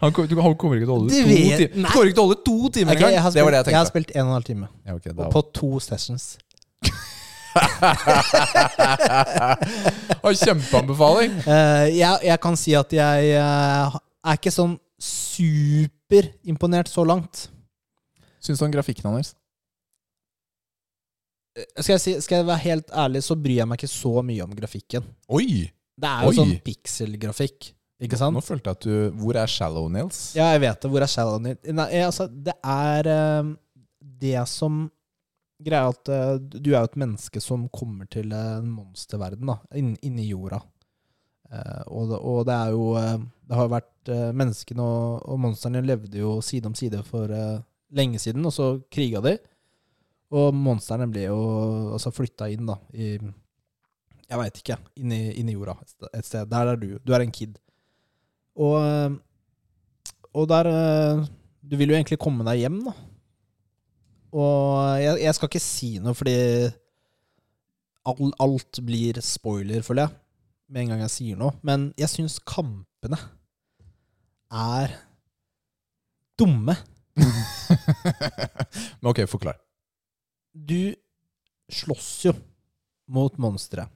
han, kom, han kommer ikke til å holde to timer. Kommer ikke til å holde to timer okay, jeg, har engang! Det var det jeg tenkte jeg har spilt en og en halv time. Ja, okay, da. På to sessions. <laughs> Kjempeanbefaling! <laughs> Uh, jeg, jeg kan si at jeg uh, er ikke sånn superimponert så langt. Syns du om grafikken hans? Eh, Skal jeg, si, skal jeg være helt ærlig, så bryr jeg meg ikke så mye om grafikken. Oi! Det er jo Oi. sånn pikselgrafikk, ikke sant? Nå følte jeg at du Hvor er Shallow Nails? Ja, jeg vet det. Hvor er Shallow nails? Nei, eh, altså, det er uh, det som Greia at uh, du er jo et menneske som kommer til en monsterverden, da, inn- inni jorda. Uh, og, det, og det er jo Det har jo vært Menneskene og, og monstrene levde jo side om side for lenge siden, og så kriga de. Og monstrene ble jo altså flytta inn, da, i Jeg veit ikke. Inn i, inn i jorda et sted. Der er du. Du er en kid. Og, og der Du vil jo egentlig komme deg hjem, da. Og jeg, jeg skal ikke si noe, fordi all, alt blir spoiler, føler jeg, med en gang jeg sier noe. Men jeg syns kampene er dumme. <laughs> Men ok, forklar. Du slåss jo mot monstre.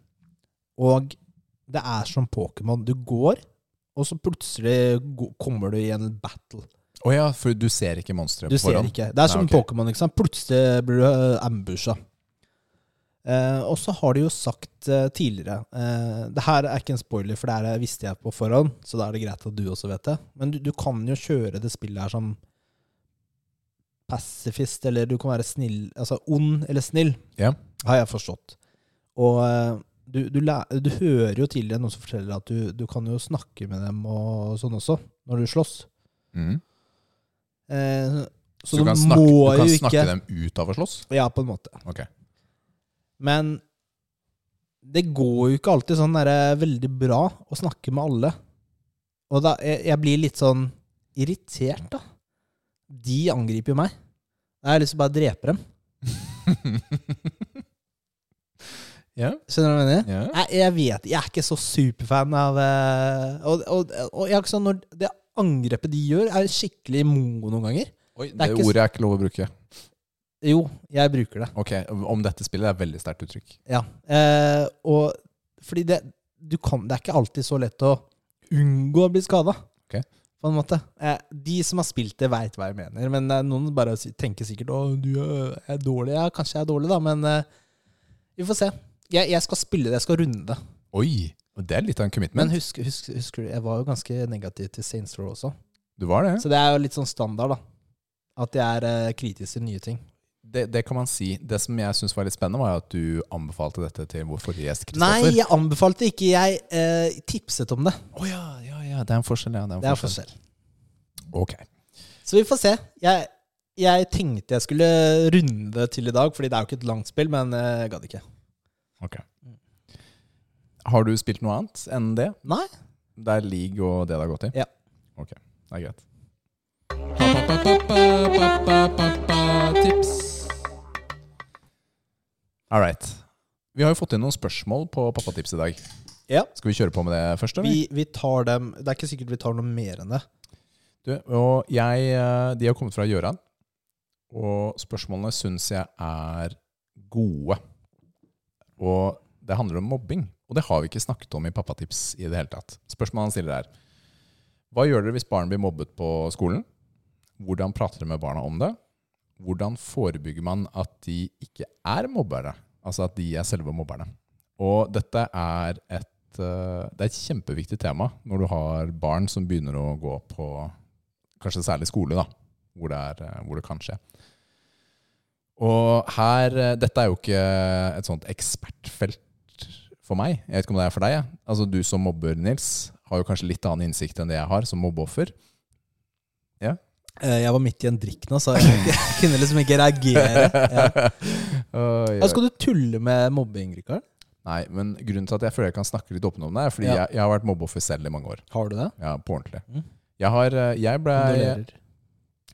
Og det er som Pokémon. Du går, og så plutselig kommer du i en battle. Å ja, for du ser ikke monsteret Du på ser forhånd? ikke. Det er som okay. Pokémon. ikke sant? Plutselig blir du uh, ambusha. Eh, og så har de jo sagt eh, tidligere eh, Det her er ikke en spoiler, for det her visste jeg på forhånd, så da er det greit at du også vet det. Men du, du kan jo kjøre det spillet her som pacifist, eller du kan være snill Altså ond eller snill, yeah. har jeg forstått. Og eh, du, du, du hører jo tidligere noen som forteller at du, du kan jo snakke med dem og sånn også, når du slåss. Mm. Eh, Så, så du kan, snakke, du kan snakke ikke dem ut av å slåss? Ja, på en måte. Okay. Men det går jo ikke alltid sånn der, veldig bra å snakke med alle. Og da, jeg, jeg blir litt sånn irritert, da. De angriper jo meg. Da har lyst til å bare drepe dem. <laughs> ja. Skjønner du hva jeg mener? ja. Jeg, jeg vet Jeg er ikke så superfan av eh, Og, og, og jeg er ikke sånn når det angrepet de gjør, er skikkelig mongo noen ganger. Oi, det, det, ikke ordet er ikke lov å bruke. Jo, jeg bruker det. Ok, Om dette spillet er et veldig sterkt uttrykk. Ja. Eh, og fordi det, du kan, det er ikke alltid så lett å unngå å bli skada. Ok. På en måte. Eh, de som har spilt det, veit hva jeg mener. Men eh, noen bare tenker sikkert 'Å, du er, er dårlig'. Ja, kanskje jeg er dårlig, da, men eh, vi får se. Jeg, jeg skal spille det, jeg skal runde det. Oi! Det er litt av en Men commitment. husk, husk, husker du, jeg var jo ganske negativ til Saints Row også. Du var det? Så det er jo litt sånn standard, da. At jeg er eh, kritisk til nye ting. det? Det kan man si. Det som jeg syns var litt spennende, var at du anbefalte dette til vår forrige gjest, Nei, jeg anbefalte ikke. Jeg eh, tipset om det. Oh, ja, ja, ja. Det er en forskjell, ja. Det er en Det er forskjell. forskjell. Ok. Så vi får se. Jeg, jeg tenkte jeg skulle runde det til i dag, fordi det er jo ikke et langt spill, men eh, jeg gadd ikke. ok. Har du spilt noe annet enn det? Nei. Det er league og det det har gått i? Ja. Ok, det er greit. Tips. All right. Vi har jo fått inn noen spørsmål på Pappatips i dag. Ja. Skal vi kjøre på med det først? eller? Vi, vi tar dem Det er ikke sikkert vi tar noe mer enn det. Du, og jeg, eh, de har kommet fra Gjøran, og spørsmålene syns jeg er gode. Og det handler om mobbing, og det har vi ikke snakket om i Pappatips i det hele tatt. Spørsmålet han stiller er Hva gjør dere hvis barn blir mobbet på skolen? Hvordan prater dere med barna om det? Hvordan forebygger man at de ikke er mobbere? Altså at de er selve mobberne. Og dette er et, eh, det er et kjempeviktig tema når du har barn som begynner å gå på kanskje særlig skole, da, hvor det, er, eh, hvor det kan skje. Og her eh, Dette er jo ikke et sånt ekspertfelt for meg. Jeg vet ikke om det er for deg. Ja. Altså Du som mobber, Nils, har jo kanskje litt annen innsikt enn det jeg har som mobbeoffer. Ja? Jeg var midt i en drikk nå, så jeg kunne- <laughs> liksom ikke reagere. Ja. <laughs> Ja, Skal du tulle med mobbing, Rikard? Nei, men grunnen til at jeg føler jeg kan snakke litt åpent om det, er fordi Ja. jeg, jeg har vært mobbeoffer selv i mange år. Har du det? Ja, På ordentlig. Mm. Jeg har eh, Jeg ble Kondolerer.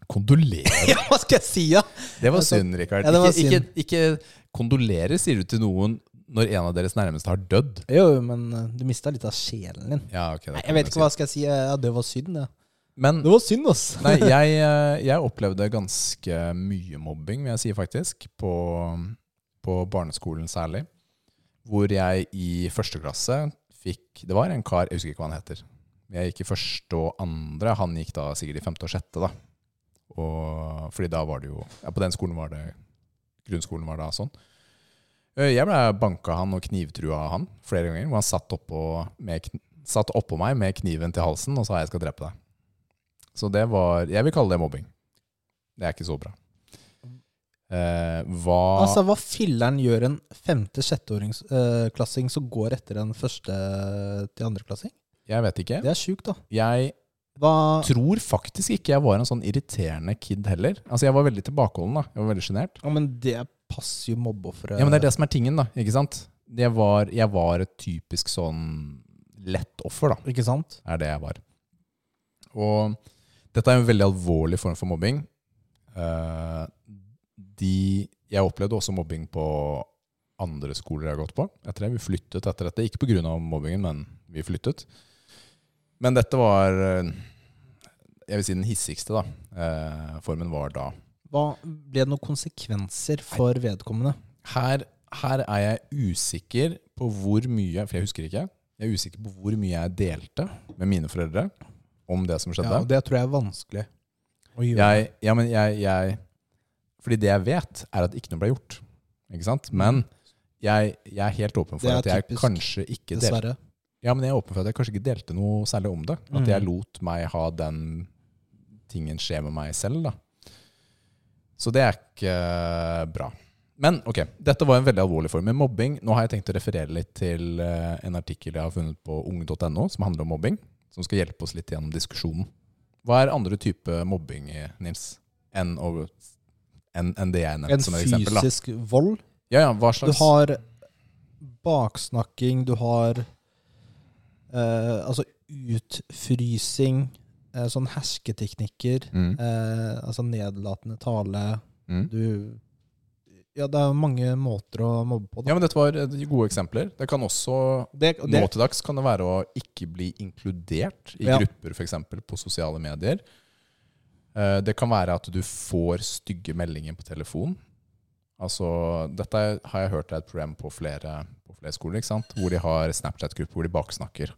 Kondolerer? <laughs> Ja, hva skal jeg si, da? Det var Altså, synd, Rikard. ja, ikke, ikke, ikke kondolerer, sier du til noen når en av deres nærmeste har dødd. Jo, men eh, du mista litt av sjelen din. Ja, ok. Nei, jeg vet ikke hva skal jeg si. Ja, det var synd, ja. Men Det var synd, ass. nei, <laughs> jeg, eh, jeg opplevde ganske mye mobbing, vil jeg si faktisk, på, på barneskolen særlig. Hvor jeg i første klasse fikk Det var en kar, jeg husker ikke hva han heter. Jeg gikk i første og andre. Han gikk da sikkert i femte og sjette, da. Og, fordi da var det jo Ja, på den skolen var det Grunnskolen var da sånn. Eh, Jeg ble banka han og knivtrua han flere ganger. Hvor han satt oppå, med, satt oppå meg med kniven til halsen og sa 'jeg skal drepe deg'. Så det var Jeg vil kalle det mobbing. Det er ikke så bra. Eh, hva Altså, hva filleren gjør en femte-sjetteåringsklassing som går etter en første til andreklassing? Jeg vet ikke. Det er sjukt, da. Jeg Hva tror faktisk ikke jeg var en sånn irriterende kid heller. Altså Jeg var veldig tilbakeholden. da Jeg var veldig sjenert. Ja, men det passer jo mobbeofferet. Ja, men det er det som er tingen, da. Ikke sant? Det var, jeg var et typisk sånn lett offer, da. Ikke sant? er det jeg var. Og dette er en veldig alvorlig form for mobbing. Eh, de, jeg opplevde også mobbing på andre skoler jeg har gått på. Etter det, Vi flyttet etter dette. Ikke pga. mobbingen, men vi flyttet. Men dette var eh, jeg vil si den hissigste da. Eh, formen var da. Hva, ble det noen konsekvenser for vedkommende? Her, her er jeg usikker på hvor mye For jeg husker ikke. Jeg er usikker på hvor mye jeg delte med mine foreldre om det som skjedde. Ja, og det tror jeg er vanskelig å gjøre. Jeg, ja, men jeg, jeg Fordi det jeg vet, er at ikke noe ble gjort. Ikke sant? Men jeg, jeg er helt åpen for at jeg typisk, kanskje ikke delte Dessverre. Ja, men jeg er åpen for at jeg kanskje ikke delte noe særlig om det. At Mm. jeg lot meg ha den tingen skje med meg selv, da. Så det er ikke bra. Men ok, dette var en veldig alvorlig form. Men mobbing Nå har jeg tenkt å referere litt til eh, en artikkel jeg har funnet på ung.no som handler om mobbing. Som skal hjelpe oss litt gjennom diskusjonen. Hva er andre type mobbing, Nils? Enn å- enn- en det jeg En nevnte som et eksempel? En fysisk vold. Ja, ja, hva Du har baksnakking, du har eh, altså utfrysing, eh, sånn hersketeknikker, mm, eh, altså nedlatende tale. mm. Du Ja, det er mange måter å mobbe på. Da. Ja, men dette var eh, gode eksempler. Det kan også Det, det. Nå til dags kan det være å ikke bli inkludert i Ja. grupper, f.eks. på sosiale medier. Eh, Det kan være at du får stygge meldinger på telefon. Altså, dette har jeg hørt er et problem på flere, på flere skoler, hvor de har Snapchat-grupper hvor de baksnakker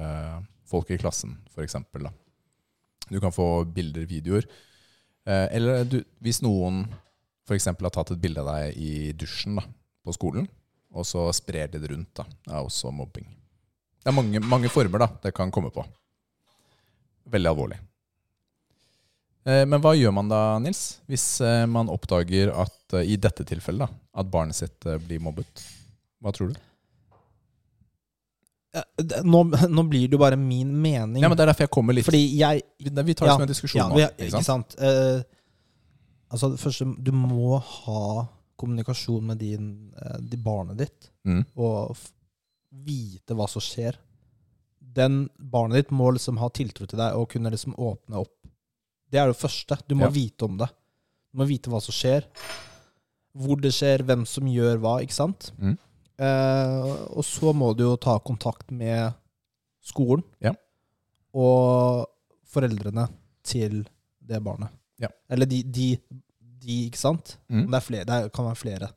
eh, folk i klassen, f.eks. Du kan få bilder, videoer. Eh, eller du, hvis noen f.eks. har tatt et bilde av deg i dusjen da, på skolen, og så sprer de det rundt. da. Det er også mobbing. Det er mange, mange former da, det kan komme på. Veldig alvorlig. Eh, Men hva gjør man da, Nils, hvis eh, man oppdager at eh, i dette tilfellet da, at barnet sitt blir mobbet? Hva tror du? Nå, nå blir det jo bare min mening. Ja, men Det er derfor jeg kommer litt Fordi jeg Vi vi tar det Ja, som en diskusjon ja, nå. vi- ikke sant? Uh, altså, det første, du må ha kommunikasjon med din, de barnet ditt, Mm. og vite hva som skjer. Den Barnet ditt må liksom ha tiltro til deg og kunne liksom åpne opp. Det er det første. Du må Ja. vite om det. Du må vite hva som skjer. Hvor det skjer, hvem som gjør hva, ikke sant? Mm. Eh, og så må du jo ta kontakt med skolen Ja. og foreldrene til det barnet. Ja. Eller de, de, de, ikke sant? Mm. Det, er flere, det kan være flere.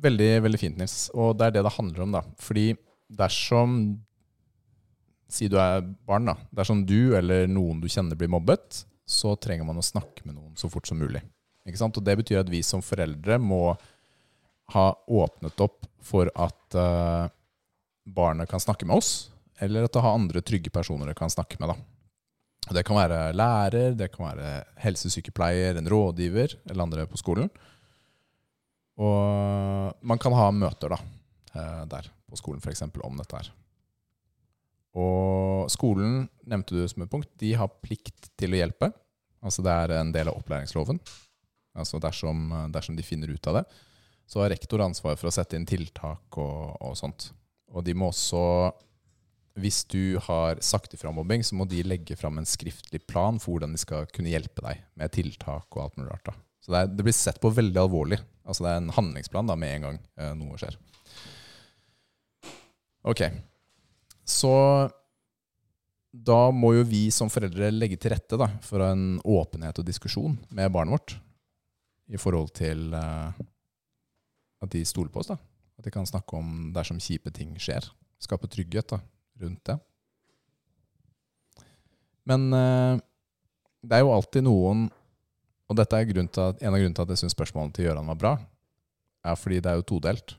Veldig, veldig fint, Nils. Og det er det det handler om, da. Fordi dersom Si du er barn, da. Dersom du eller noen du kjenner blir mobbet, så trenger man å snakke med noen så fort som mulig. Ikke sant? Og det betyr at vi som foreldre må ha åpnet opp for at uh, barnet kan snakke med oss, eller at det har andre trygge personer det kan snakke med. da. Det kan være lærer, det kan være helsesykepleier, en rådgiver eller andre på skolen. Og man kan ha møter da, eh, der på skolen f.eks. om dette her. Og skolen, nevnte du som et punkt, de har plikt til å hjelpe. Altså det er en del av opplæringsloven. Altså dersom, dersom de finner ut av det, så har rektor ansvar for å sette inn tiltak og, og sånt. Og de må også, hvis du har sagt ifra mobbing, så må de legge fram en skriftlig plan for hvordan de skal kunne hjelpe deg med tiltak og alt mulig rart. da. Så det, er, det blir sett på veldig alvorlig. Altså det er en handlingsplan da, med en gang eh, noe skjer. Ok, så da må jo vi som foreldre legge til rette da, for en åpenhet og diskusjon med barnet vårt i forhold til uh, at de stoler på oss. da. At de kan snakke om dersom kjipe ting skjer. Skape trygghet da, rundt det. Men uh, det er jo alltid noen Og dette er at, en av grunnene til at jeg syns spørsmålet til Gøran var bra, er fordi det er jo todelt.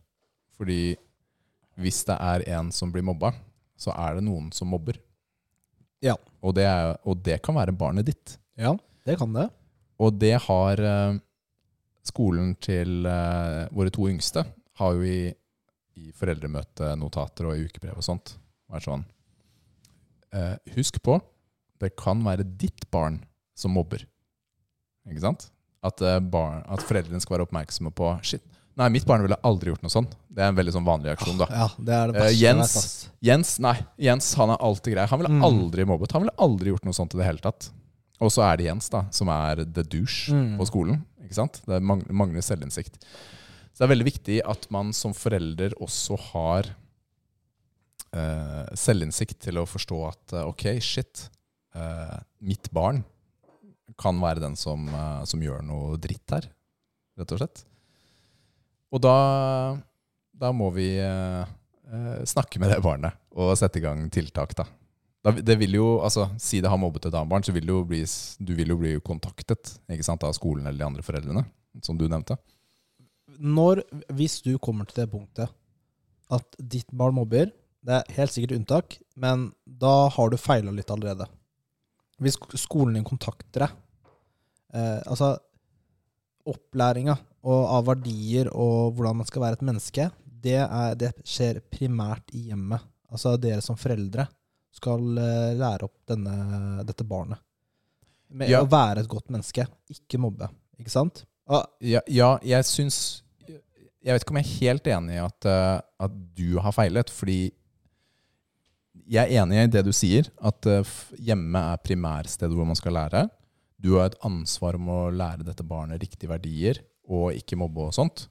Fordi hvis det er en som blir mobba, så er det noen som mobber. Ja. Og det, er, og det kan være barnet ditt. Ja, det kan det. Og det har eh, skolen til eh, våre to yngste har jo i, i foreldremøtenotater og i ukebrev og sånt vært sånn eh, Husk på, det kan være ditt barn som mobber. Ikke sant? At, barn, at foreldrene skal være oppmerksomme på Shit, nei, mitt barn ville aldri gjort noe sånn. Det er en veldig sånn vanlig reaksjon, da. Ja, det er det beste uh, Jens, vet. Jens, nei, Jens han er alltid grei. Han ville Mm. aldri mobbet. Han ville aldri gjort noe sånt i det hele tatt. Og så er det Jens, da, som er the douche Mm. på skolen. Ikke sant? Det mangler selvinnsikt. Så det er veldig viktig at man som forelder også har uh, selvinnsikt til å forstå at uh, ok, shit, eh, mitt barn kan være den som, eh, som gjør noe dritt her, rett og slett. Og da, da må vi eh, eh, snakke med det barnet og sette i gang tiltak, da. da det vil jo, altså, Si det har mobbet et annet barn, så vil du, bli, du vil jo bli kontaktet ikke sant, av skolen eller de andre foreldrene, som du nevnte. når, hvis du kommer til det punktet at ditt barn mobber, det er helt sikkert unntak, men da har du feila litt allerede. Hvis skolen din kontakter deg eh, Altså, opplæringa av verdier og hvordan man skal være et menneske, det, er, det skjer primært i hjemmet. Altså dere som foreldre skal eh, lære opp denne, dette barnet. Med Ja. å være et godt menneske, ikke mobbe. Ikke sant? Og, Ja, ja jeg syns Jeg vet ikke om jeg er helt enig i at, eh, at du har feilet, fordi jeg er enig i det du sier, at eh, hjemme er primærstedet hvor man skal lære. Du har et ansvar om å lære dette barnet riktige verdier og ikke mobbe og sånt.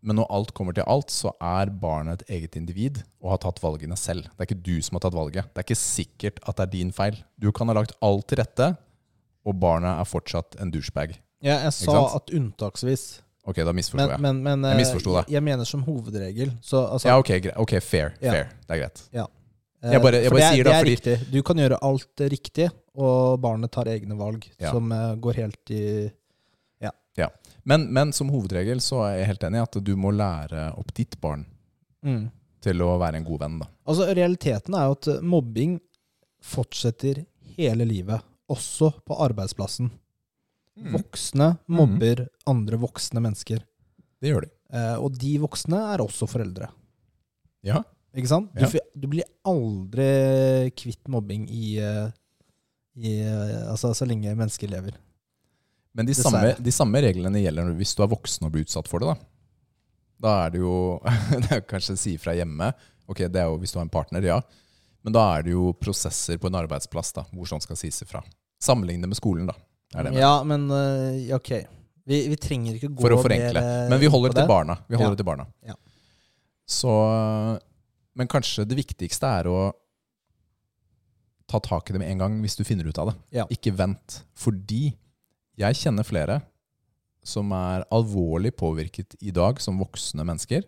Men når alt kommer til alt, så er barnet et eget individ og har tatt valgene selv. Det er ikke du som har tatt valget. Det er ikke sikkert at det er din feil. Du kan ha lagt alt til rette, og barnet er fortsatt en douchebag. ja, jeg sa at unntaksvis. Ok, da misforsto jeg. men, men Jeg eh, misforsto deg. Jeg, jeg mener som hovedregel. Så, altså, Ja, ok, ok, fair. Ja. fair. Det er greit. eh, jeg bare- jeg bare det er, sier det det er riktig. Du kan gjøre alt eh, riktig, og barnet tar egne valg Ja. som eh, går helt i Men, men som hovedregel så er jeg helt enig i at du må lære opp ditt barn mm. til å være en god venn. da. Altså, realiteten er jo at eh, mobbing fortsetter hele livet, også på arbeidsplassen. Mm. Voksne mobber andre voksne mennesker. Det gjør de. Eh, og de voksne er også foreldre. Ja. Ikke sant? Du, Ja. du blir aldri kvitt mobbing i, eh, i eh, Altså så lenge mennesker lever. Men de samme, de samme reglene gjelder hvis du er voksen og blir utsatt for det. Da Da er det jo <laughs> det er Kanskje si fra hjemme. Ok, det er jo hvis du har en partner, ja. Men da er det jo prosesser på en arbeidsplass da, hvor sånn skal sies ifra. Sammenligne med skolen, da. Det. Ja, men eh, ok. Vi, vi trenger ikke gå For å forenkle. mer, Men vi holder det til barna. Vi holder Ja. det til barna. Ja. Så Men kanskje det viktigste er å ta tak i det med en gang hvis du finner ut av det. Ja. Ikke vent. Fordi jeg kjenner flere som er alvorlig påvirket i dag som voksne mennesker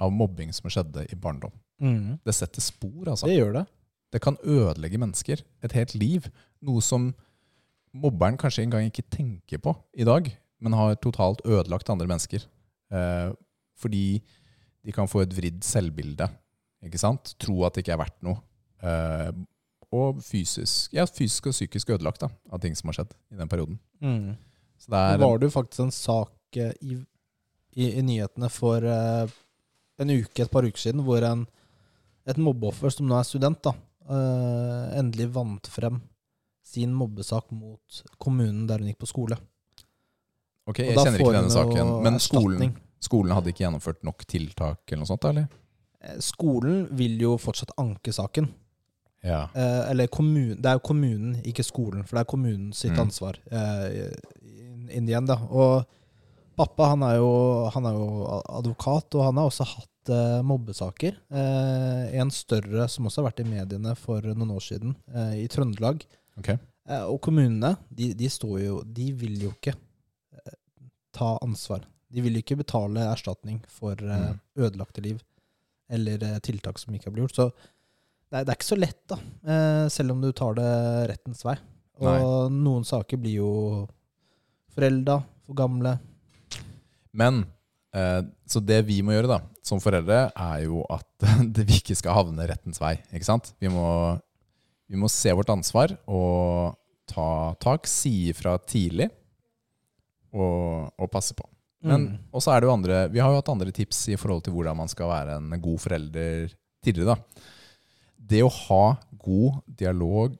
av mobbing som skjedde i barndom. Mm. Det setter spor, altså. Det gjør det. Det kan ødelegge mennesker. Et helt liv. Noe som mobberen kanskje engang ikke tenker på i dag, men har totalt ødelagt andre mennesker. Eh, fordi de kan få et vridd selvbilde. Ikke sant? Tro at det ikke er verdt noe. Uh, og fysisk, ja, fysisk og psykisk ødelagt da, av ting som har skjedd i den perioden. Mm. Så det Det er, var det jo faktisk en sak eh, i, i, i nyhetene for uh, en uke, et par uker siden, hvor en, et mobbeoffer som nå er student, da, uh, endelig vant frem sin mobbesak mot kommunen der hun gikk på skole. ok, jeg kjenner ikke denne saken, men skolen, skolen hadde ikke gjennomført nok tiltak eller noe sånt, eller? Eh, Skolen vil jo fortsatt anke saken. Ja. Eh, eller kommun, det er jo kommunen, ikke skolen, for det er kommunen sitt Mm. ansvar. Eh, inn igjen. da. Og pappa han er, jo, han er jo advokat, og han har også hatt eh, mobbesaker. Eh, en større som også har vært i mediene for noen år siden, eh, i Trøndelag. Okay. Eh, og kommunene, de, de står jo De vil jo ikke ta ansvar. De vil ikke betale erstatning for Mm. ødelagte liv eller eh, tiltak som ikke har blitt gjort. Så det er, det er ikke så lett, da, eh, selv om du tar det rettens vei. Og noen saker blir jo forelda, for gamle. Men eh, så det vi må gjøre da, som foreldre, er jo at <laughs> vi ikke skal havne rettens vei. Ikke sant? Vi må, vi må se vårt ansvar og ta tak, si ifra tidlig og, og passe på. Men Mm. også er det jo andre Vi har jo hatt andre tips i forhold til hvordan man skal være en god forelder tidligere. da. Det å ha god dialog,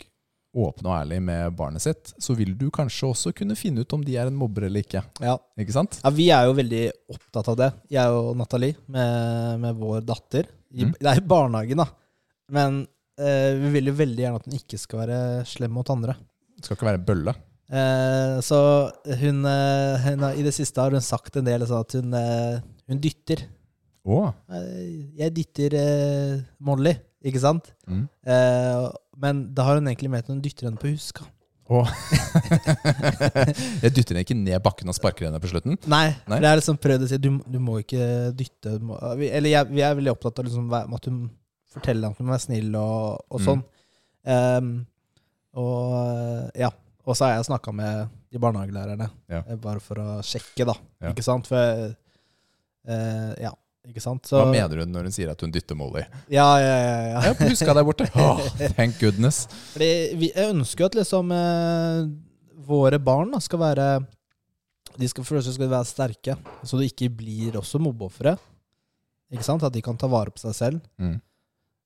åpen og ærlig med barnet sitt, så vil du kanskje også kunne finne ut om de er en mobber eller ikke. Ja. Ikke sant? ja, vi er jo veldig opptatt av det, jeg og Nathalie, med, med vår datter. I, Mm. Det er i barnehagen, da. Men eh, vi vil jo veldig gjerne at hun ikke skal være slem mot andre. Det skal ikke være bølle. Eh, så hun, eh, hun har, I det siste har hun sagt en del sånn at hun, eh, hun dytter. Å, Eh, jeg dytter eh, Molly, ikke sant? mm. Eh, men da har hun egentlig ment at hun dytter henne på huska. <laughs> Jeg dytter henne ikke ned bakken og sparker henne på slutten. Nei, Nei? det er liksom prøvd å si du, du må ikke dytte du må, vi, Eller jeg, vi er veldig opptatt av liksom, hva- at hun forteller at hun må være snill og, og Mm. sånn. Ehm, og ja. Og så har jeg snakka med de barnehagelærerne, Ja. eh, bare for å sjekke, da. Ja. Ikke sant? For Eh, ja, ikke sant? Så, Hva mener hun når hun sier at hun dytter Molly? Ja, ja, ja. ja. Jeg Huska deg borte. <laughs> Oh, thank goodness. Fordi vi, jeg ønsker jo at liksom eh, våre barn da, skal være De skal for skal være sterke, så de ikke blir også mobbeofre. Ikke sant? At de kan ta vare på seg selv. Mm.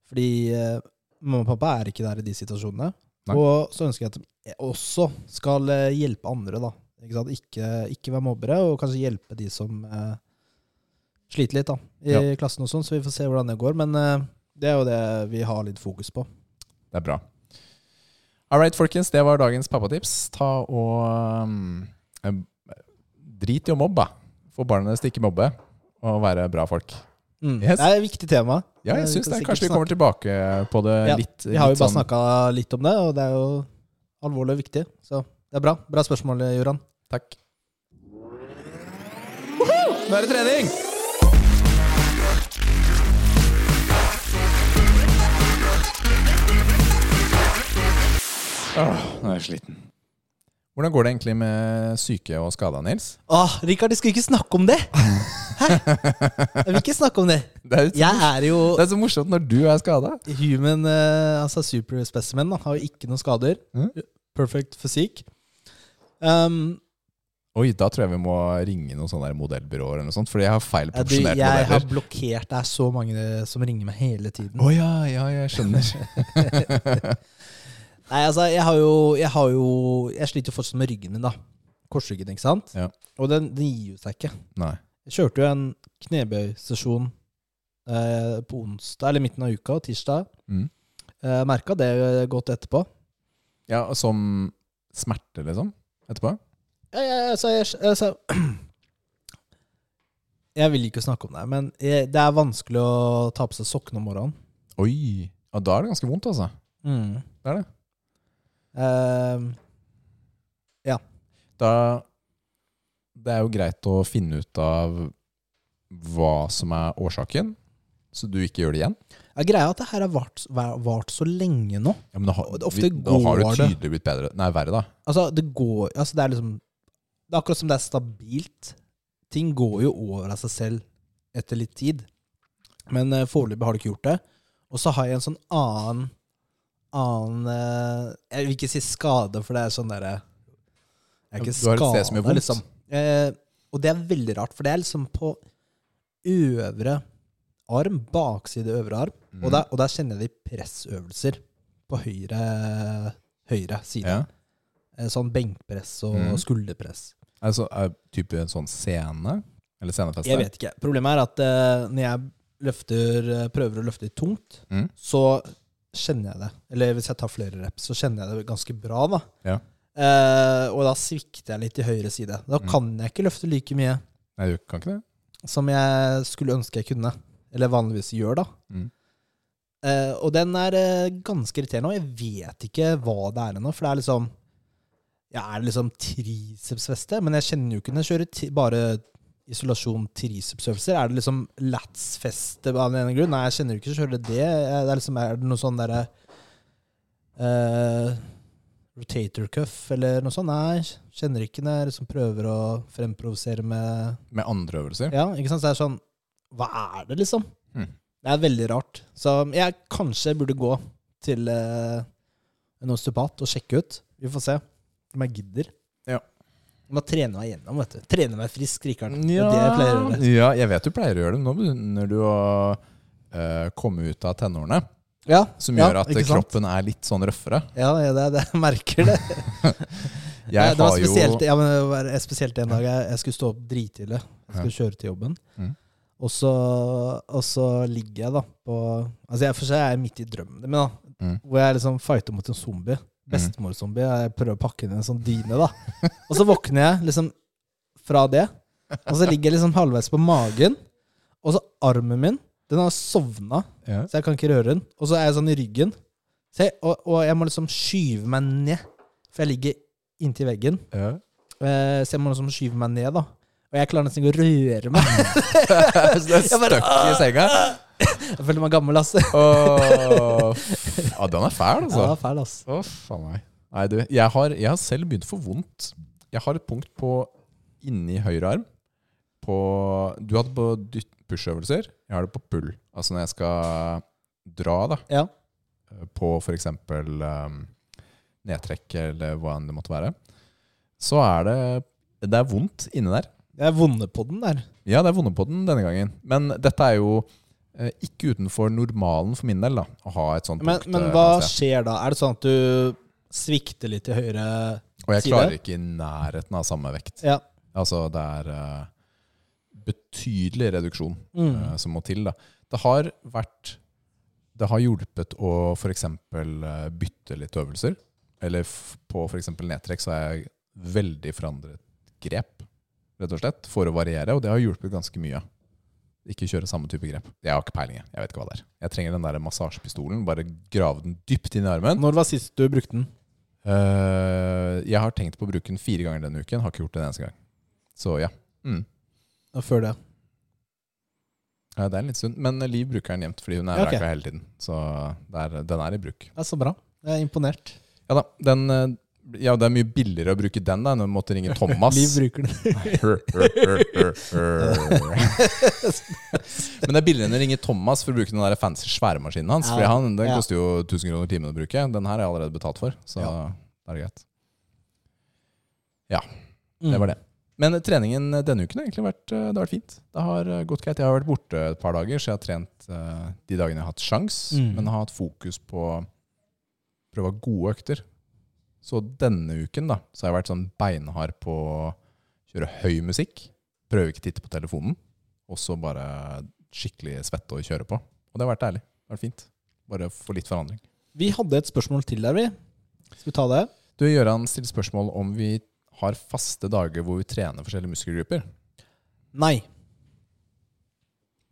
Fordi eh, mamma og pappa er ikke der i de situasjonene. Nei. Og så ønsker jeg at de også skal eh, hjelpe andre, da. Ikke? Ikke, ikke være mobbere, og kanskje hjelpe de som eh, sliter litt da, i Ja. klassen og sånn. Så vi får se hvordan det går. Men eh, det er jo det vi har litt fokus på. Det er bra. All right, folkens. Det var dagens pappatips. Ta og um, Drit i å mobbe. Få barna deres til ikke mobbe, og være bra folk. Mm. Yes. Det er et viktig tema. Ja, jeg synes syns det. Er, Kanskje vi kommer tilbake på det Ja, litt, Vi har jo bare sånn snakka litt om det, og det er jo alvorlig og viktig. Så det er bra. Bra spørsmål, Joran. Takk. Nå er det trening! Åh, nå er jeg sliten. Hvordan går det egentlig med syke og skada, Nils? Åh, Rikard, du skal ikke snakke om det! Hæ? Jeg vil ikke snakke om det. <laughs> Det er, Jeg er jo det er så morsomt når du er skada. human, eh, altså super specimen, da. Har jo ikke noen skader. Mm. Perfect fysikk. Um, Oi, da tror jeg vi må ringe noen sånne modellbyråer eller noe sånt, fordi jeg har feil jeg, modeller. jeg har blokkert Det er så mange som ringer meg hele tiden. Å ja, ja, jeg skjønner. <laughs> <laughs> Nei, altså, jeg har jo Jeg, har jo, jeg sliter jo fortsatt med ryggen min, da. Korsryggen, ikke sant? Ja. Og den, den gir jo seg ikke. Nei. Jeg kjørte jo en knebøysesjon eh, på onsdag, eller midten av uka, tirsdag. Mm. Eh, Merka det godt etterpå. Ja, som smerte, liksom? Etterpå? Ja, ja, ja, så jeg, altså, <clears throat> jeg vil ikke snakke om det, men jeg, det er vanskelig å ta på seg sokkene om morgenen. Oi. Ja, da er det ganske vondt, altså. Det er det. Eh, Da Det er jo greit å finne ut av hva som er årsaken, så du ikke gjør det igjen. ja, greia er at det her har vart, vart så lenge nå. Ja, men da, har- ofte vi, da har det. tydelig blitt bedre. Nei, verre, da. Altså, det går altså, Det er liksom Det er akkurat som det er stabilt. Ting går jo over av seg selv etter litt tid. Men uh, foreløpig har det ikke gjort det. Og så har jeg en sånn annen Annen eh, Jeg vil ikke si skade, for det er sånn derre Jeg er ikke Du har et sted som gjør vondt. Liksom. Eh, og det er veldig rart, for det er liksom på øvre arm, bakside øvre arm. Mm. Og, der, og der kjenner jeg de pressøvelser på høyre, høyre side. ja. Eh, Sånn benkpress og mm. skulderpress. Altså, er type en sånn scene? Eller scenefeste? Jeg vet ikke. Problemet er at uh, når jeg løfter, eh, prøver å løfte tungt, Mm. så kjenner jeg det. Eller hvis jeg tar flere reps, så kjenner jeg det ganske bra. da. Ja. Eh, og da svikter jeg litt i høyre side. Da Mm. kan jeg ikke løfte like mye Nei, du kan ikke det? som jeg skulle ønske jeg kunne. Eller vanligvis gjør, da. Mm. Eh, og den er eh, ganske irriterende, og jeg vet ikke hva det er ennå. For det er liksom Ja, er liksom tricepsveste, Men jeg kjenner jo ikke når jeg kjører ti bare isolasjon tricepsøvelser. Er det liksom latsfeste av den ene grunn? Nei, jeg kjenner jo ikke selv det. Det er liksom Er det noe sånn derre uh, Rotator cuff eller noe sånt? Nei, kjenner ikke når jeg liksom prøver å fremprovosere med Med andre øvelser? Ja, ikke sant? Så det er sånn Hva er det, liksom? Mm. Det er veldig rart. Så jeg kanskje burde gå til uh, en osteopat og sjekke ut. Vi får se om jeg gidder. Ja. Jeg må trene meg gjennom, vet du. Trene meg frisk, Rikard. Ja, det jeg pleier å gjøre. ja, jeg vet du pleier å gjøre det. Nå begynner du å uh, komme ut av tenårene, Ja, som ja, gjør at kroppen er litt sånn røffere. Ja, ja, det, det, jeg merker det. <laughs> Jeg det var spesielt, jo ja, men det var spesielt en dag jeg, jeg skulle stå opp drittidlig. Jeg skulle kjøre til jobben. Mm. Og, så, og så ligger jeg da på Altså jeg, For seg er jeg midt i drømmen min, da. Mm. Hvor jeg liksom fighter mot en zombie. Bestemor-zombie. Jeg prøver å pakke inn en sånn dyne, da. Og så våkner jeg liksom fra det. Og så ligger jeg liksom halvveis på magen. Og så armen min, den har sovna, ja. så jeg kan ikke røre den. Og så er jeg sånn i ryggen. Så jeg, og, og jeg må liksom skyve meg ned, for jeg ligger inntil veggen. Ja. Eh, Så jeg må liksom skyve meg ned, da. Og jeg klarer nesten ikke å røre meg. <laughs> Så du er stuck i senga? <laughs> Jeg føler meg gammel, ass. Åh, f- ja, den er fæl, Ja, altså. det er fæl, ass. Å, faen meg. Nei, du, jeg har, jeg har selv begynt å få vondt. Jeg har et punkt på inni høyre arm, på Du hadde på dytt- push-øvelser. Jeg har det på pull. Altså når jeg skal dra da Ja. på f.eks. Um, nedtrekk eller hva enn det måtte være, så er det Det er vondt inni der. Jeg er vonde på den der. Ja, det er vonde på den denne gangen. Men dette er jo eh, ikke utenfor normalen for min del, da. Å ha et sånt Men, punkt. men eh, hva skjer da? Er det sånn at du svikter litt til høyre Og jeg side? klarer ikke i nærheten av samme vekt. Ja. Altså, det er uh, betydelig reduksjon Mm. uh, som må til. da. Det har vært Det har hjulpet å f.eks. Bytte litt øvelser. Eller på f.eks. nedtrekk så har jeg veldig forandret grep, rett og slett, for å variere. Og det har hjulpet ganske mye. Ikke kjøre samme type grep. Jeg har ikke peiling. Jeg vet ikke hva det er. Jeg trenger den der massasjepistolen. Bare grave den dypt inn i armen. Når var sist du brukte den? Uh, jeg har tenkt på å bruke den fire ganger denne uken. Har ikke gjort det en eneste gang. Så ja. Mm. Og Før det. Ja, det er en litt stund. Men Liv bruker den jevnt fordi hun er okay. hele tiden. Så er, den er i bruk. Ja, Så bra. Jeg er imponert. Ja da, den eh, Ja, det er mye billigere å bruke den da enn å måtte ringe <laughs> Thomas. Liv bruker den. <laughs> Men det er billigere enn å ringe Thomas for å bruke den der fancy sværemaskinen hans. Ja. Han, Den Ja. koster jo 1000 kroner timen å bruke. Den her er jeg allerede betalt for, så Ja. det er greit. Ja, Det var det. Men treningen denne uken har egentlig vært, eh, det har vært fint. Det har eh, gått greit. Jeg har vært borte et par dager, så jeg har trent eh, de dagene jeg har hatt sjans, Mm. men har hatt fokus på å prøve å ha gode økter. Så denne uken da, så har jeg vært sånn beinhard på å kjøre høy musikk. Prøve ikke å titte på telefonen. Og så bare skikkelig svette og kjøre på. Og det har vært ærlig. Det har vært fint. Bare få litt forandring. Vi hadde et spørsmål til der, vi. Skal vi ta det? Du, Gøran stiller spørsmål om vi har faste dager hvor vi trener forskjellige muskelgrupper. Nei.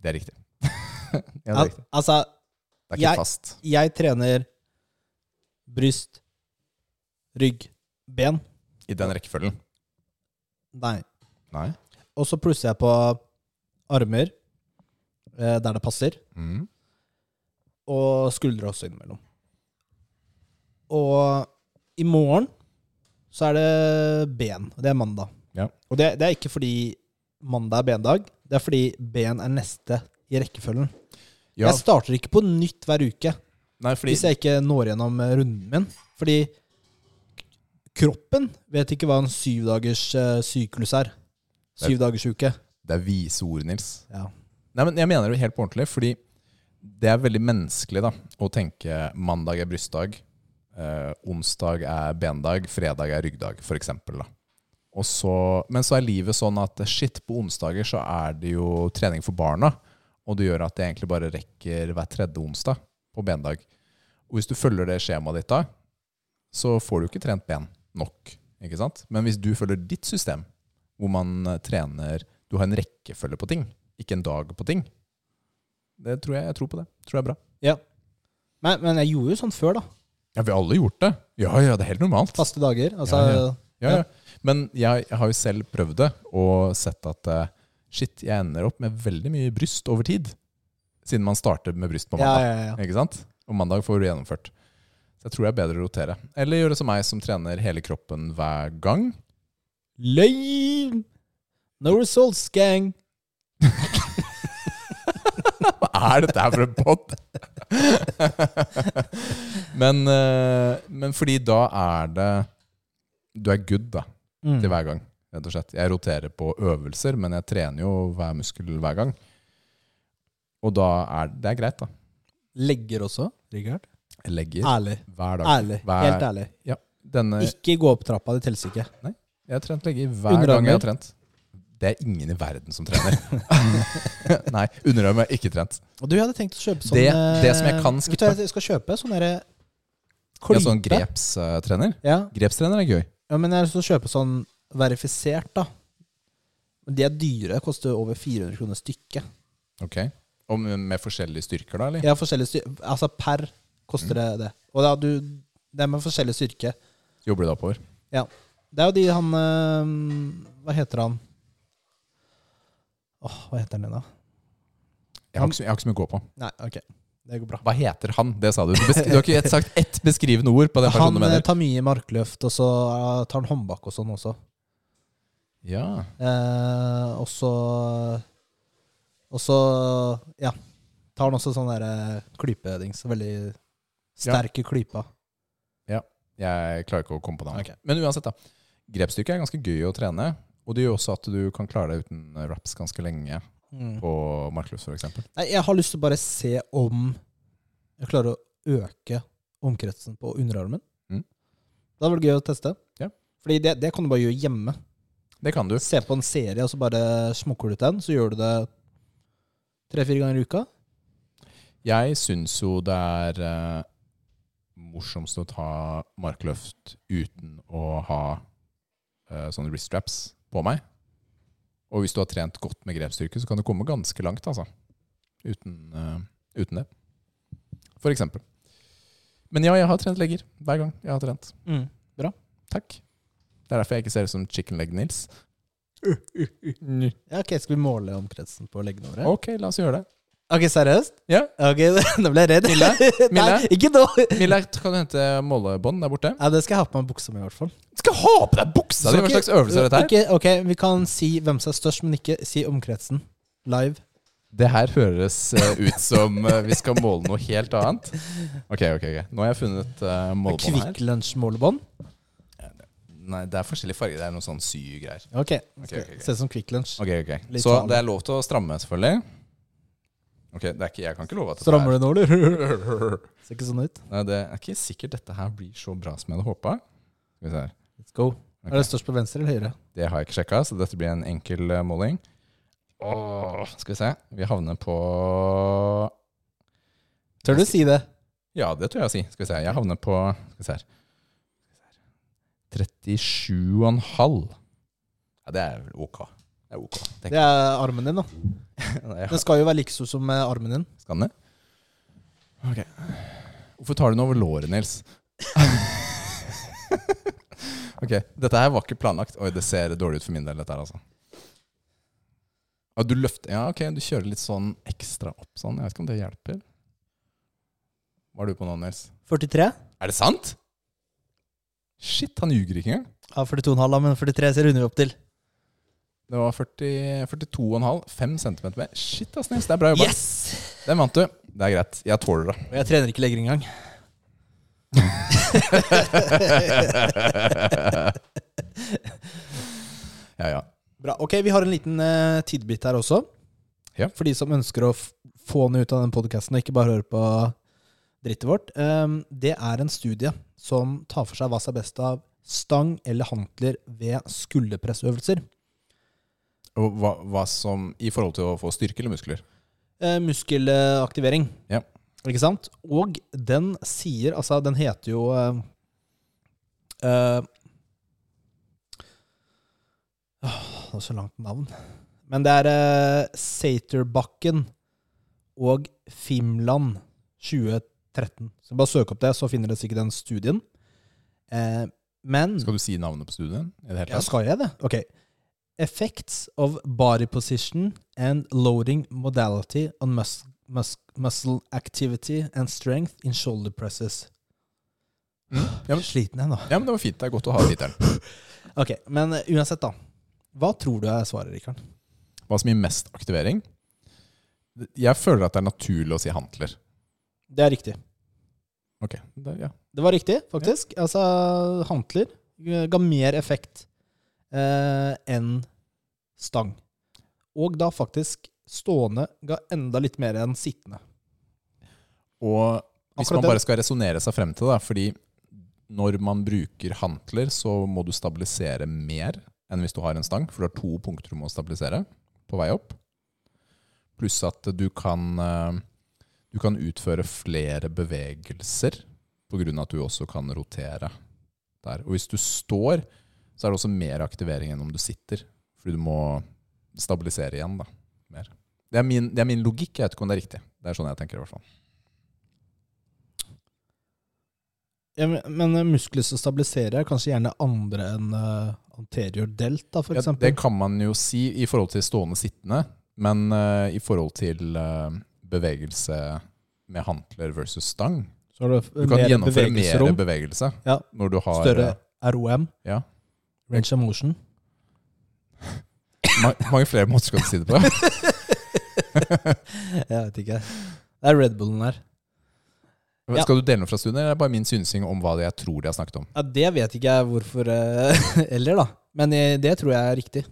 Det er riktig. <laughs> ja, det er Al altså, Det er ikke jeg- fast. jeg trener bryst, rygg, ben. I den rekkefølgen. Nei. Nei. Og så plusser jeg på armer eh, der det passer, Mm. og skuldre også innimellom. Og i morgen så er det ben. og Det er mandag. Ja. Og det, det er ikke fordi mandag er bendag, det er fordi ben er neste i rekkefølgen. Ja, Jeg starter ikke på nytt hver uke nei, fordi hvis jeg ikke når gjennom eh, runden min. Fordi kroppen vet ikke hva en syvdagers uh, syklus er. Syvdagersuke. uke. det er vise ord, Nils. Ja. Nei, men jeg mener det helt på ordentlig, fordi det er veldig menneskelig da, å tenke mandag er brystdag, eh, onsdag er bendag, fredag er ryggdag, for så, men så er livet sånn at shit, på onsdager så er det jo trening for barna, og det gjør at jeg egentlig bare rekker hver tredje onsdag på bendag. Og hvis du følger det skjemaet ditt da, så får du ikke trent ben nok, ikke sant? Men hvis du følger ditt system, hvor man eh, trener, du har en rekkefølge på ting, ikke en dag på ting, det tror jeg, jeg tror på det. Tror jeg er bra. ja. Men, men jeg gjorde jo sånn før, da. Ja, vi har alle gjort det. Ja, ja, det er helt normalt. Faste dager. Altså, Ja, ja, ja. Men jeg, jeg har jo selv prøvd det, og sett at eh, shit, jeg ender opp med veldig mye bryst over tid. Siden man starter med bryst på mandag. Ikke sant? Og mandag får du gjennomført. Så jeg tror det er bedre å rotere. Eller gjøre som meg, som trener hele kroppen hver gang. Lame! No results, gang. Hva er dette her for en pod? men, eh, men fordi da er det Du er good, da, Mm. til hver gang. Rett og slett. Jeg roterer på øvelser, men jeg trener jo hver muskel hver gang. Og da er det er greit, da. Legger også, Richard. Legger Ærlig. hver dag. Ærlig. Hver, Helt ærlig. Denne, Ikke gå opp trappa, det teller ikke. Nei, jeg har trent legger hver Underarmer? gang jeg har trent. Det er ingen i verden som trener. <laughs> Nei, underarm er ikke trent. Og du, hadde tenkt å kjøpe sånn Det- det som jeg eh, kan vet du, skippe. Jeg skal kjøpe sånn derre klype. Ja, sånn grepstrener. Ja. Grepstrener er gøy. ja, men jeg har lyst til å kjøpe sånn verifisert, da. De er dyre. Koster over 400 kroner stykket. Ok. Og med, med forskjellige styrker, da? eller? Ja, forskjellige styrker. Altså per koster det det. Og da, du, det er med forskjellig styrke. Jobber du deg oppover? Det er jo de han eh, Hva heter han? Åh, hva heter han igjen, da? Jeg har, ikke, jeg har ikke så mye å gå på. Nei, ok. Det går bra. Hva heter han? Det sa du. Du, du har ikke sagt ett beskrivende ord på den personen Han du eh, mener. tar mye markløft, og så eh, tar han håndbak og sånn også. Ja. Eh, og så Og så ja. Tar han også sånn derre klypedings. Veldig sterke klypa. Jeg klarer ikke å komme på det. Okay. Men uansett, da. Grepsstyrke er ganske gøy å trene. Og det gjør også at du kan klare deg uten wraps ganske lenge Mm. på markløft, f.eks. Jeg har lyst til å bare se om jeg klarer å øke omkretsen på underarmen. Mm. Det hadde vært gøy å teste. Ja. Fordi det, det kan du bare gjøre hjemme. Det kan du. Se på en serie, og så bare smokker du ut den. Så gjør du det tre-fire ganger i uka. Jeg syns jo det er eh, morsomst å ta markløft uten å ha uh, sånne wrist straps på meg. Og hvis du har trent godt med grepsstyrke, så kan du komme ganske langt, altså. Uten, uh, uten det. For eksempel. Men ja, jeg har trent legger hver gang jeg har trent. Takk. Det er derfor jeg ikke ser ut som Chicken Leg Nils. <laughs> Ja, ok, Skal vi måle omkretsen på leggene våre? Ok, la oss gjøre det. Ok, seriøst? Ja. Ok, <laughs> Nå ble jeg redd. Mille? <laughs> Mille? Nei, ikke nå! Miller, kan du hente målebånd der borte? Ja, det skal jeg ha på meg buksa mi, i hvert fall. Du skal ha på deg buksa di! Hva slags øvelse er dette her? Ok, ok, Vi kan si hvem som er størst, men ikke si omkretsen live. Det her høres eh, ut som eh, vi skal måle noe helt annet. Ok, ok, ok. Nå har jeg funnet uh, målebånd her. Kvikk Lunsj-målebånd. Nei, det er forskjellige farger. Det er noe sånn sy-greier. Ok. okay, okay, okay. Ser som Kvikk Lunsj. Ok, ok. Så det er lov til å stramme, selvfølgelig. Ok, det er ikke, Jeg kan ikke love at det Strammer du nå, eller? <laughs> Ser ikke sånn ut. Nei, det er ikke sikkert dette her blir så bra som jeg hadde håpa. Let's go. Ok. Er det størst på venstre eller høyre? Det har jeg ikke sjekka, så dette blir en enkel eh, måling. Åh, skal vi se. Vi havner på Tør du si det? Ja, det tør jeg å si. Skal vi se. Jeg havner på Skal vi se her. 37,5. Ja, det er ok. Det er ok. Det Det er armen din, da. <laughs> er, Den skal jo være like stor som eh, armen din. Skal den det? Ok. Hvorfor tar du den over låret, Nils? <laughs> ok, dette her var ikke planlagt. Oi, det ser dårlig ut for min del, dette her, altså. Ah, du løfter Ja, ok, du kjører litt sånn ekstra opp sånn. Jeg vet ikke om det hjelper. Hva er du på nå, Nils? 43? Er det sant? Shit, han ljuger ikke engang. Ja, 42,5, da, men 43 ser hun vi opp til. Det var 42,5. 5 cm med. Shit, ass, Nils. Det er bra jobba. Yes! Den vant du. Det er greit. Jeg tåler det. Og jeg trener ikke legger engang. <laughs> ja, ja. Bra. Ok, vi har en liten uh, tidbit her også. Ja. For de som ønsker å få noe ut av den podkasten, og ikke bare høre på drittet vårt. Um, det er en studie som tar for seg hva som er best av stang eller hantler ved skulderpressøvelser. Hva, hva som I forhold til å få styrke eller muskler? Eh, muskelaktivering. Ja. Ikke sant? Og den sier Altså, den heter jo eh, eh, Det er så langt navn. Men det er eh, Saterbakken og Fimland 2013. Så bare søk opp det, så finner dere sikkert den studien. Eh, men Skal du si navnet på studien? Ja, skal jeg det? Ok. Effects of body position and loading modality on mus mus muscle activity and strength in shoulder presses. Mm. <sighs> Ja, men, Sliten jeg nå. ja, men det var fint. Det er godt å ha tittelen. <laughs> Ok, men uh, uansett, da. Hva tror du er svaret, Rikard? Hva som gir mest aktivering? Jeg føler at det er naturlig å si hantler. Det er riktig. Ok, det, ja. Det var riktig, faktisk. Altså, hantler ga mer effekt eh, enn stang. Og da faktisk stående ga enda litt mer enn sittende. Og hvis Akkurat man bare skal resonnere seg frem til det, fordi når man bruker hantler, så må du stabilisere mer enn hvis du har en stang, for du har to punkter du må stabilisere på vei opp. Pluss at du kan, eh, du kan utføre flere bevegelser av at du også kan rotere der. Og hvis du står, så er det også mer aktivering enn om du sitter, fordi du må stabilisere igjen da, mer. Det er, min, det er min logikk, jeg vet ikke om det er riktig. Det er sånn jeg tenker i hvert fall. Ja, men- men muskler som stabiliserer, er kanskje gjerne andre enn uh, anterior delta, for Ja, det kan man jo si i forhold til stående sittende, men uh, i forhold til uh, bevegelse med hantler versus stang du, Du kan gjennomføre mer bevegelse Ja. når du har større ROM, Ja. Range of motion. Ma mange flere måter skal du si det på. <laughs> Jeg vet ikke. Det er Red Bullen her. Ja. Skal du dele noe fra studien, eller er det bare min synsing om hva jeg tror de har snakket om? Ja, Det vet ikke jeg hvorfor eh, <laughs> Eller, da. Men eh, det tror jeg er riktig.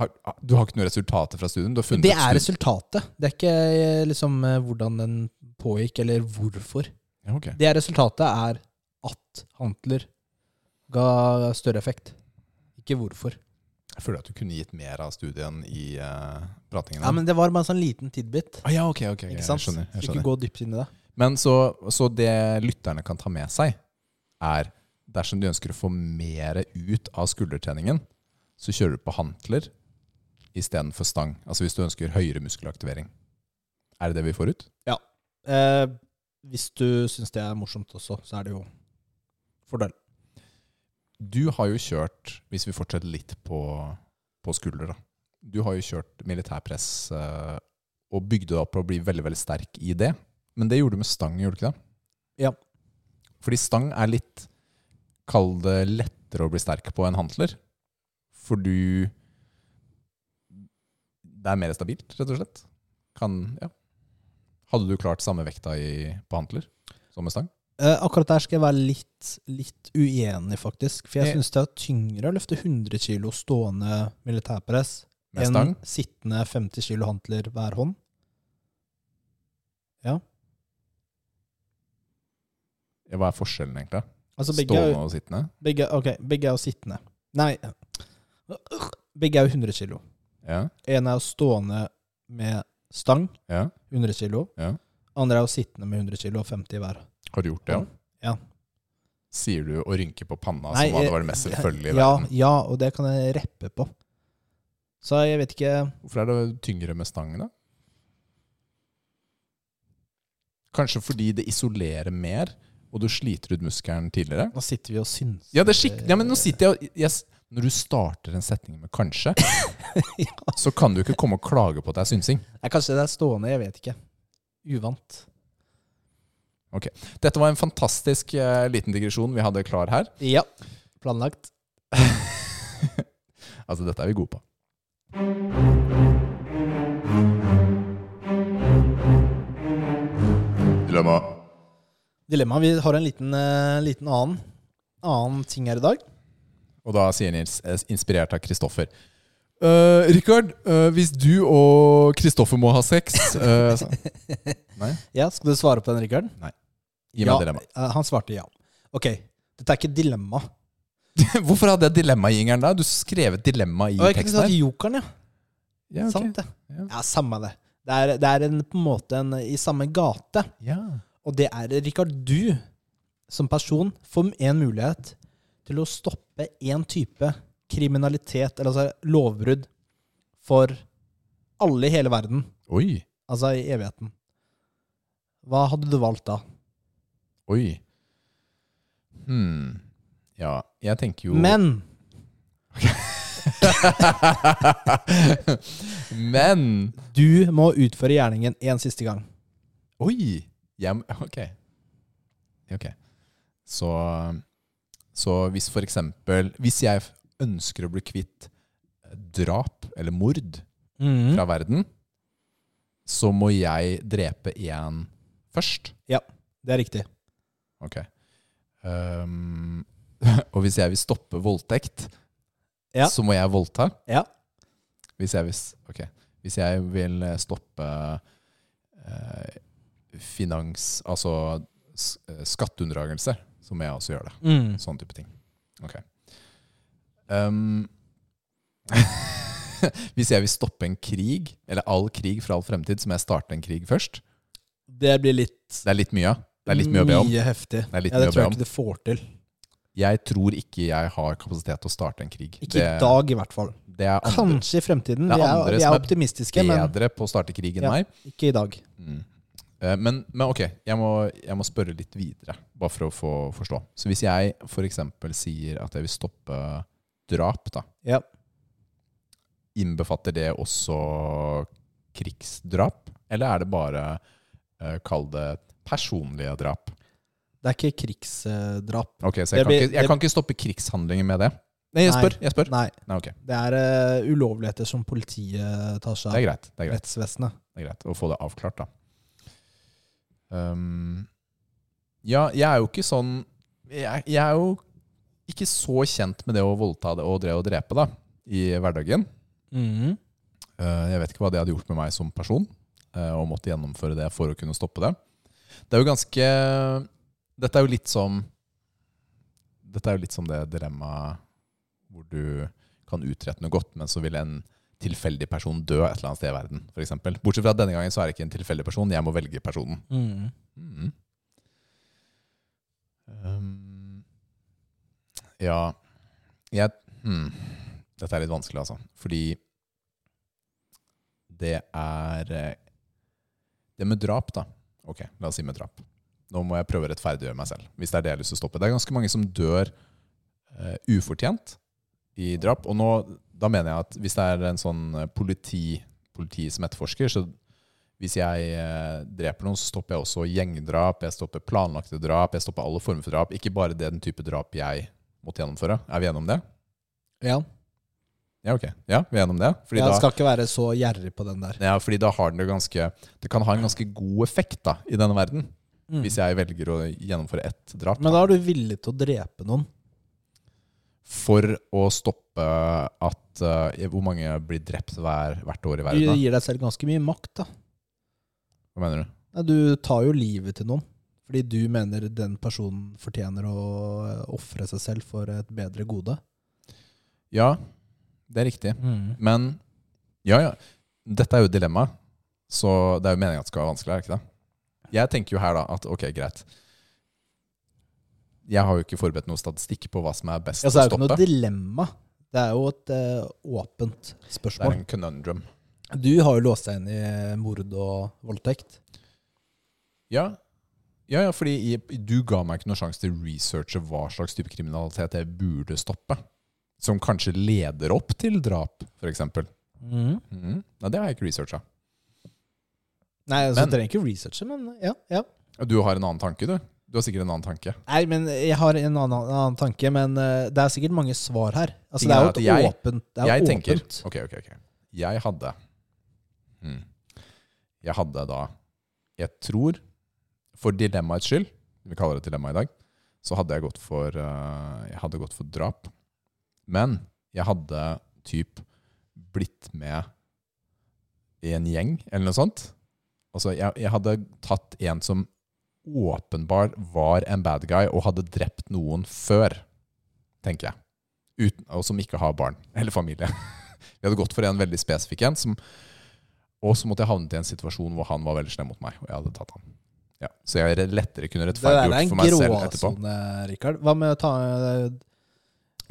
Har, ah, du har ikke noen resultater fra studien? Det er resultatet. Det er ikke eh, liksom hvordan den pågikk, eller hvorfor. Ja, okay. Det resultatet er at hantler ga større effekt. Ikke hvorfor. Jeg føler at du kunne gitt mer av studien i uh, pratingen. Ja, Men det var bare en sånn liten tidbit. ah, ja, ok, ok, okay. Jeg skjønner. Jeg skjønner. ikke gå dypt inn i det. Men så, så det lytterne kan ta med seg, er dersom de ønsker å få mer ut av skuldertreningen, så kjører du på hantler istedenfor stang. Altså hvis du ønsker høyere muskelaktivering. Er det det vi får ut? Eh, hvis du syns det er morsomt også, så er det jo fordel. Du har jo kjørt, hvis vi fortsetter litt på, på skulder, da. Du har jo kjørt militærpress eh, og bygde deg opp på å bli veldig, veldig sterk i det. Men det gjorde du med stang, gjorde du ikke det? Ja. Fordi stang er litt Kall det lettere å bli sterk på enn hantler. For du Det er mer stabilt, rett og slett. Kan, ja. Hadde du klart samme vekta i, på hantler som med stang? Eh, akkurat der skal jeg være litt, litt uenig, faktisk. For jeg Eh. syns det er tyngre å løfte 100 kg stående militærpress enn sittende 50 kg hantler hver hånd. Ja, Hva er forskjellen, egentlig? Altså er, Stående og sittende? begge, ok, begge er jo sittende. Nei, begge er jo 100 kg. Ja. En er jo stående med stang, ja. 100 kg. Ja. Andre er jo sittende med 100 kg og 50 hver. Har du gjort det? Ja. Sier du å rynke på panna Nei, som hadde vært det mest selvfølgelige i Ja, verden? ja, og det kan jeg reppe på. Så jeg vet ikke Hvorfor er det tyngre med stang, da? Kanskje fordi det isolerer mer, og du sliter ut muskelen tidligere? Nå sitter vi og syns. Ja, ja men nå sitter jeg og jeg, Når du starter en setning med 'kanskje', <laughs> så kan du ikke komme og klage på at det er synsing. Nei, Kanskje det er stående, jeg vet ikke. Uvant. Dette var en fantastisk eh, liten digresjon vi hadde klar her. Ja. Planlagt. <laughs> Altså, dette er vi gode på. Dilemma. Dilemma. Vi har en liten, eh, liten annen, annen ting her i dag. Og da sier Nils, eh, inspirert av Kristoffer uh, Rikard, eh, hvis du og Kristoffer må ha sex eh, så, <laughs> Ja, Skal du svare på den, Rikard? Gi meg ja, dilemma. eh, Han svarte ja. Ok, dette er ikke dilemma. <laughs> Hvorfor hadde jeg dilemma i jingeren da? Du skrev et dilemma i teksten jeg kunne her. jokeren, ja. Ja, okay. Sant det. Ja. Ja, Samme det. Det er, det er en, på en måte en, i samme gate. ja. Og det er, Rikard, du som person får en mulighet til å stoppe en type kriminalitet, eller altså lovbrudd, for alle i hele verden. Oi. Altså i evigheten. Hva hadde du valgt da? Oi. Hmm. Ja, jeg tenker jo Men <laughs> Men du må utføre gjerningen en siste gang. Oi! Jeg, ok. Ok. Så, så hvis for eksempel Hvis jeg ønsker å bli kvitt drap eller mord mm. fra verden, så må jeg drepe én først. Ja, Det er riktig. Ok. Um, <laughs> og hvis jeg vil stoppe voldtekt, Ja. så må jeg voldta. Ja. Hvis jeg, vil, okay. Hvis jeg vil eh, stoppe eh, finans... Altså eh, skatteunndragelse, så må jeg også gjøre det. Mm. Sånn type ting. Ok. Um, <laughs> hvis jeg vil stoppe en krig, eller all krig for all fremtid, så må jeg starte en krig først. Det blir litt Det er litt mye. Det er litt mye å be om. Mye heftig. Det er litt ja, det tror jeg ikke du får til. Jeg tror ikke jeg har kapasitet til å starte en krig. Ikke det, i dag, i hvert fall. det er andre Kanskje i fremtiden. Det er Vi er, andre optimistiske. som er bedre men på å starte krig enn Ja. meg. ikke i dag. Mm. Eh, Men, men ok, jeg må, jeg må spørre litt videre, bare for å få forstå. Så hvis jeg f.eks. sier at jeg vil stoppe drap, da, Ja. innbefatter det også krigsdrap? Eller er det bare, eh, kall det personlige drap? Det er ikke krigsdrap. Ok, Så jeg, kan blir- ikke, jeg det- kan ikke stoppe krigshandlinger med det? Nei, jeg spør. Jeg spør. Nei. Nei, okay. Det er uh, ulovligheter som politiet tar seg Det er av. greit. Det er greit. Rettsvesenet. Det er greit å få det avklart, da. Um, ja, jeg er jo ikke sånn jeg, jeg er jo ikke så kjent med det å voldta det og det å drepe, da, i hverdagen. Mhm. Uh, jeg vet ikke hva det hadde gjort med meg som person, uh, og måtte gjennomføre det for å kunne stoppe det. Det er jo ganske Dette er jo litt som Dette er jo litt som det dilemmaet hvor du kan utrette noe godt, men så vil en tilfeldig person dø et eller annet sted i verden, f.eks. Bortsett fra at denne gangen så er det ikke en tilfeldig person, jeg må velge personen. Mm. Mm. Um, ja jeg, hmm. Dette er litt vanskelig, altså. Fordi det er eh, Det med drap, da. Ok, la oss si med drap. Nå må jeg prøve å rettferdiggjøre meg selv. Hvis Det er det jeg har lyst til å stoppe. Det er ganske mange som dør eh, ufortjent i drap. Og nå, da mener jeg at hvis det er en sånn eh, politi, politi som etterforsker, så hvis jeg eh, dreper noen, så stopper jeg også gjengdrap, jeg stopper planlagte drap, jeg stopper alle former for drap. Ikke bare den type drap jeg måtte gjennomføre. Er vi enige om det? Ja. Ja, ok. Ja, vi er enige om det. Fordi, Jeg da, skal ikke være så gjerrig på den der. ja, fordi da har den det ganske Det kan ha en ganske god effekt da, i denne verden. Mm. Hvis jeg velger å gjennomføre ett drap. Men da, er du villig til å drepe noen. for å stoppe at uh, Hvor mange blir drept hver, hvert år i verden? Da? gir deg selv ganske mye makt, da. Hva mener du? Nei, Du tar jo livet til noen. Fordi du mener den personen fortjener å eh, ofre seg selv for et bedre gode. Ja, det er riktig. Men ja, ja. Dette er jo dilemmaet. dilemma, så det er jo meningen at det skal være vanskelig. er det ikke det? Jeg tenker jo her da at ok, greit. Jeg har jo ikke forberedt noe statistikk på hva som er best å er det jo ikke noe dilemma. Det er jo et uh, åpent Det er en conundrum. Du har jo låst deg inn i mord og voldtekt. Ja, ja, ja fordi jeg, du ga meg ikke noen sjanse til å researche hva slags type kriminalitet jeg burde stoppe. Som kanskje leder opp til drap, f.eks. Mm. Nei, det har jeg ikke researcha. Nei, altså, Men- trenger ikke researche, men ja. ja. Du har en annen tanke, du? Du har sikkert en annen tanke. Nei, men jeg har en annen, annen tanke, men uh, det er sikkert mange svar her. Altså, det er jo et jeg- åpent Det er jeg åpent. tenker. Ok, ok, ok. Jeg hadde mm, Jeg hadde da Jeg tror For dilemmaets skyld, vi kaller det dilemma i dag, så hadde jeg gått for uh, Jeg hadde gått for drap. Men jeg hadde typ blitt med i en gjeng, eller noe sånt. Altså, jeg, jeg hadde tatt en som åpenbart var en bad guy og hadde drept noen før, tenker jeg. Uten, og som ikke har barn eller familie. <laughs> Vi hadde gått for en veldig spesifikk en. Som, og så måtte jeg havne i en situasjon hvor han var veldig slem mot meg, og jeg hadde tatt han. Ja, så jeg lettere kunne der er rettferdiggjort for meg selv etterpå. Det var en gråsone, Rikard. Hva med å ta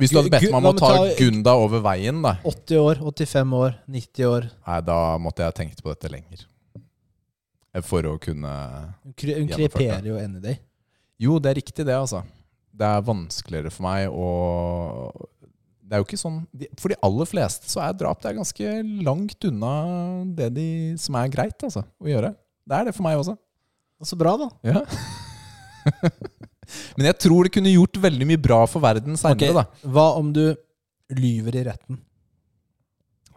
Hvis du hadde bedt meg om å ta Gunda over veien, da, 80 år, 85 år, 90 år? nei, da måtte jeg tenkt på dette lenger. For å kunne Hun kreperer jo any day. Jo, det er riktig, det, altså. Det er vanskeligere for meg å Det er jo ikke sånn For de aller fleste så er drap det er ganske langt unna det de, som er greit altså, å gjøre. Det er det for meg også. Så bra, da. Ja. <laughs> Men jeg tror det kunne gjort veldig mye bra for verden seinere, da. Hva om du lyver i retten?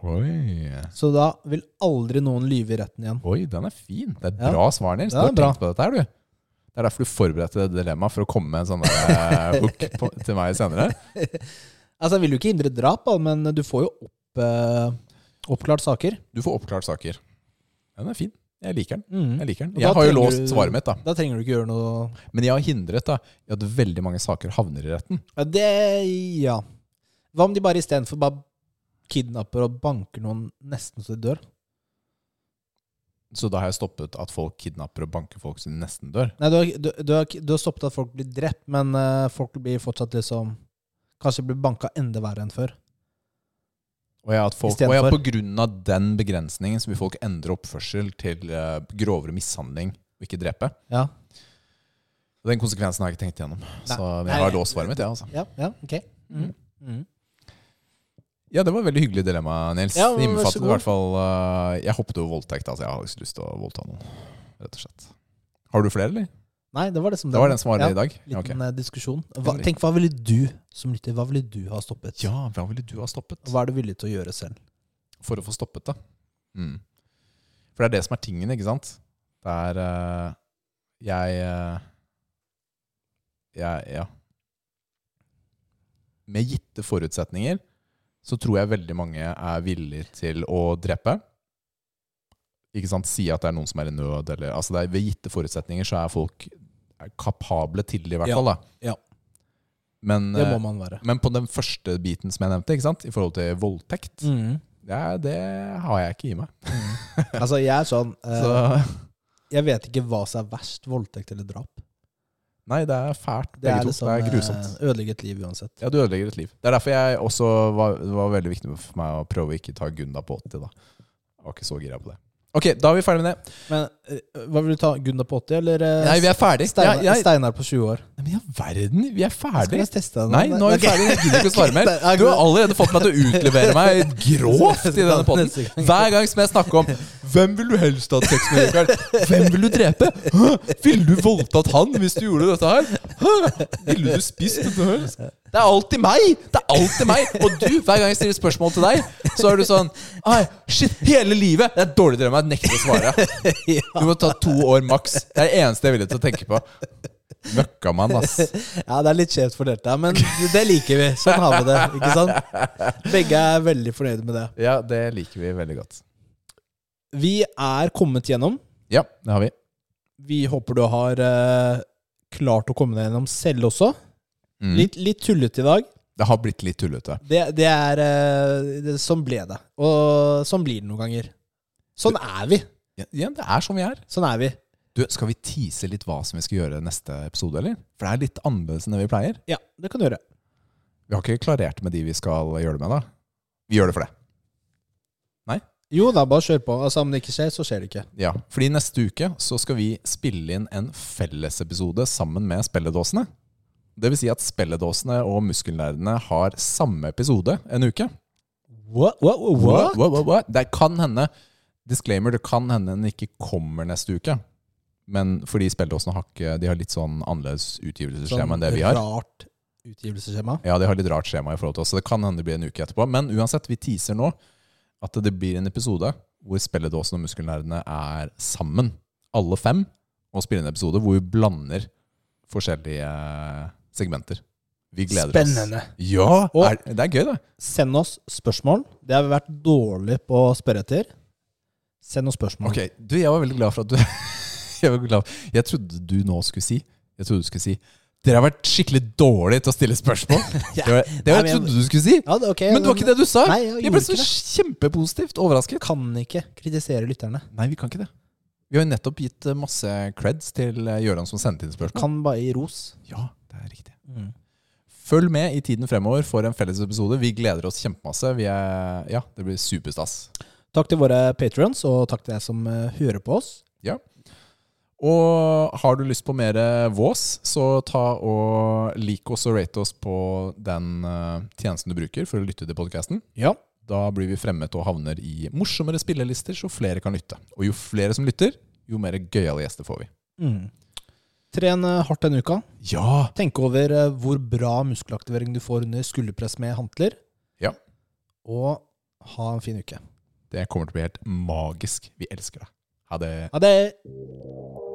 Oi. Så da vil aldri noen lyve i retten igjen. Oi, den er fin. Det er et Ja. bra svar, Nils. Du har bra. tenkt på dette her, du. Det er derfor du forberedte det dilemmaet, for å komme med en sånn der, eh, hook på, til meg senere. <laughs> Altså, Jeg vil jo ikke hindre drap, men du får jo opp, eh, oppklart saker. Du får oppklart saker. Den er fin. Jeg liker den. Mm. Jeg liker den. Jeg har jo låst du- svaret mitt, da. Da trenger du ikke gjøre noe Men jeg har hindret da, i at veldig mange saker havner i retten. Ja, det Ja. Hva om de bare istedenfor bare kidnapper og banker noen nesten så de dør? Så da har jeg stoppet at folk kidnapper og banker folk som nesten dør. Nei, du har, du, du har, du har stoppet at folk blir drept, men uh, folk blir fortsatt liksom Kanskje blir banka enda verre enn før. Og ja, at folk, og ja, på grunn av den begrensningen så vil folk endre oppførsel til uh, grovere mishandling og ikke drepe. Ja. Og den konsekvensen har jeg ikke tenkt igjennom. Så Nei. Så jeg har låst svaret mitt, ja, altså. Ja, ja okay. Mm. Mm. Ja, det var et veldig hyggelig dilemma, Nils. Ja, det men vær så innbefattet i hvert fall uh, Jeg hoppet over voldtekt. Altså, jeg har ikke lyst til å voldta noen, rett og slett. Har du flere, eller? Nei, det var det som Det var den som var det Ja, i dag? Liten okay. diskusjon. Hva, tenk, hva ville du som lytter, hva ville du ha stoppet? ja, hva ville du ha stoppet? Hva er du villig til å gjøre selv? For å få stoppet det. Mm. For det er det som er tingen, ikke sant? Det er uh, Jeg uh, Jeg Ja. Med gitte forutsetninger så tror jeg veldig mange er villige til å drepe. Ikke sant? Si at det er noen som er i nød, eller altså er, Ved gitte forutsetninger så er folk kapable til i hvert fall. da. Ja. Men, Det må eh, man være. men på den første biten som jeg nevnte, ikke sant? i forhold til voldtekt, Mm. ja, det har jeg ikke i meg. Altså, jeg er sånn <laughs> eh, Så Jeg vet ikke hva som er verst, voldtekt eller drap. Nei, det er fælt. Det er liksom det er grusomt. eh, ødelegge et liv uansett. Ja, du ødelegger et liv. Det er derfor jeg også var, det var veldig viktig for meg å prøve å ikke ta Gunda på 80. da. Jeg var ikke så gira på det. Ok, da er vi ferdig med det. Men hva vil du ta? Gunda på 80, eller eh, Nei, vi er ferdig. Steinar, Ja, jeg- Steinar på 20 år? Nei, men i all verden, vi er Skal ferdig. jeg teste den? Nei, nå er vi ferdig. Jeg gidder ikke å svare mer. <laughs> Er Du har allerede fått meg til å utlevere meg <laughs> grovt i denne potten Hver gang som jeg snakker om Hvem vil du helst ha hatt sex med, Rikard? Hvem vil du drepe? Ville du voldtatt han hvis du gjorde dette her? Ville du spist dette her? Det er alltid meg! Det er alltid meg! Og du, hver gang jeg stiller spørsmål til deg, så er du sånn Ai, shit, hele livet! Det er dårlig drøm. Jeg nekter å svare. <laughs> Du må ta to år maks. Det er det eneste jeg er villig til å tenke på. Møkkamann, ass. Ja, det er litt skjevt fordelt der, men det liker vi. Sånn har vi det. ikke sant? Begge er veldig fornøyde med det. Ja, det liker vi veldig godt. Vi er kommet gjennom. Ja, det har vi. Vi håper du har eh, klart å komme deg gjennom selv også. Mm. Litt, litt tullete i dag. Det har blitt litt tullete. Det, det er eh, det, Sånn ble det. Og sånn blir det noen ganger. Sånn er vi. Ja, det er som vi er. Sånn er vi. Du, Skal vi tease litt hva som vi skal gjøre neste episode, eller? For det er litt annerledes enn det vi pleier. Ja, det kan du gjøre. Vi har ikke klarert med de vi skal gjøre det med, da. Vi gjør det for det. Nei? Jo da, bare kjør på. Altså, Om det ikke skjer, så skjer det ikke. Ja, fordi neste uke så skal vi spille inn en fellesepisode sammen med spelledåsene. Det vil si at spelledåsene og muskelnerdene har samme episode en uke. What? What? What? What, what, what, what? Det kan hende Disclaimer, det kan hende den ikke kommer neste uke. Men fordi spilledåsene har, ikke, de har litt sånn annerledes utgivelsesskjema enn det vi har. Sånn rart utgivelsesskjema. Ja, de har litt rart skjema i forhold til oss, så det kan hende det blir en uke etterpå. Men uansett, vi teaser nå at det blir en episode hvor spilledåsen og muskelnerdene er sammen, alle fem, og spiller en episode hvor vi blander forskjellige segmenter. Vi gleder Spennende. oss. Ja! Og- er, det er gøy, det. Send oss spørsmål. Det har vi vært dårlige på å spørre etter. Send noen spørsmål. Ok, du, jeg var veldig glad for at du <laughs> Jeg var glad Jeg trodde du nå skulle si Jeg trodde du skulle si Dere har vært skikkelig dårlige til å stille spørsmål. <laughs> Det var det jeg trodde du skulle si. Ja, det, ok, Men det var ikke det du sa. Nei, jeg Jeg ble så det. kjempepositivt overrasket. Kan ikke kritisere lytterne. Nei, vi kan ikke det. Vi har jo nettopp gitt eh, masse creds til eh, Gøran som sendte inn spørsmål. Kan bare gi ros. Ja, det er riktig. Mm. Følg med i tiden fremover for en felles episode. Vi gleder oss kjempemasse. Vi er, ja, det blir superstas. Takk til våre patrions, og takk til deg som eh, hører på oss. Og har du lyst på mer vås, så ta og lik oss og rate oss på den eh, tjenesten du bruker for å lytte til podkasten. Ja. Da blir vi fremmet og havner i morsommere spillelister, så flere kan lytte. Og jo flere som lytter, jo mer gøyale gjester får vi. Mm. Tren eh, hardt denne uka. Ja! Tenk over hvor bra muskelaktivering du får under skulderpress med hantler. Ja. Og ha en fin uke. Det kommer til å bli helt magisk. Vi elsker deg. Ha det. Ha det!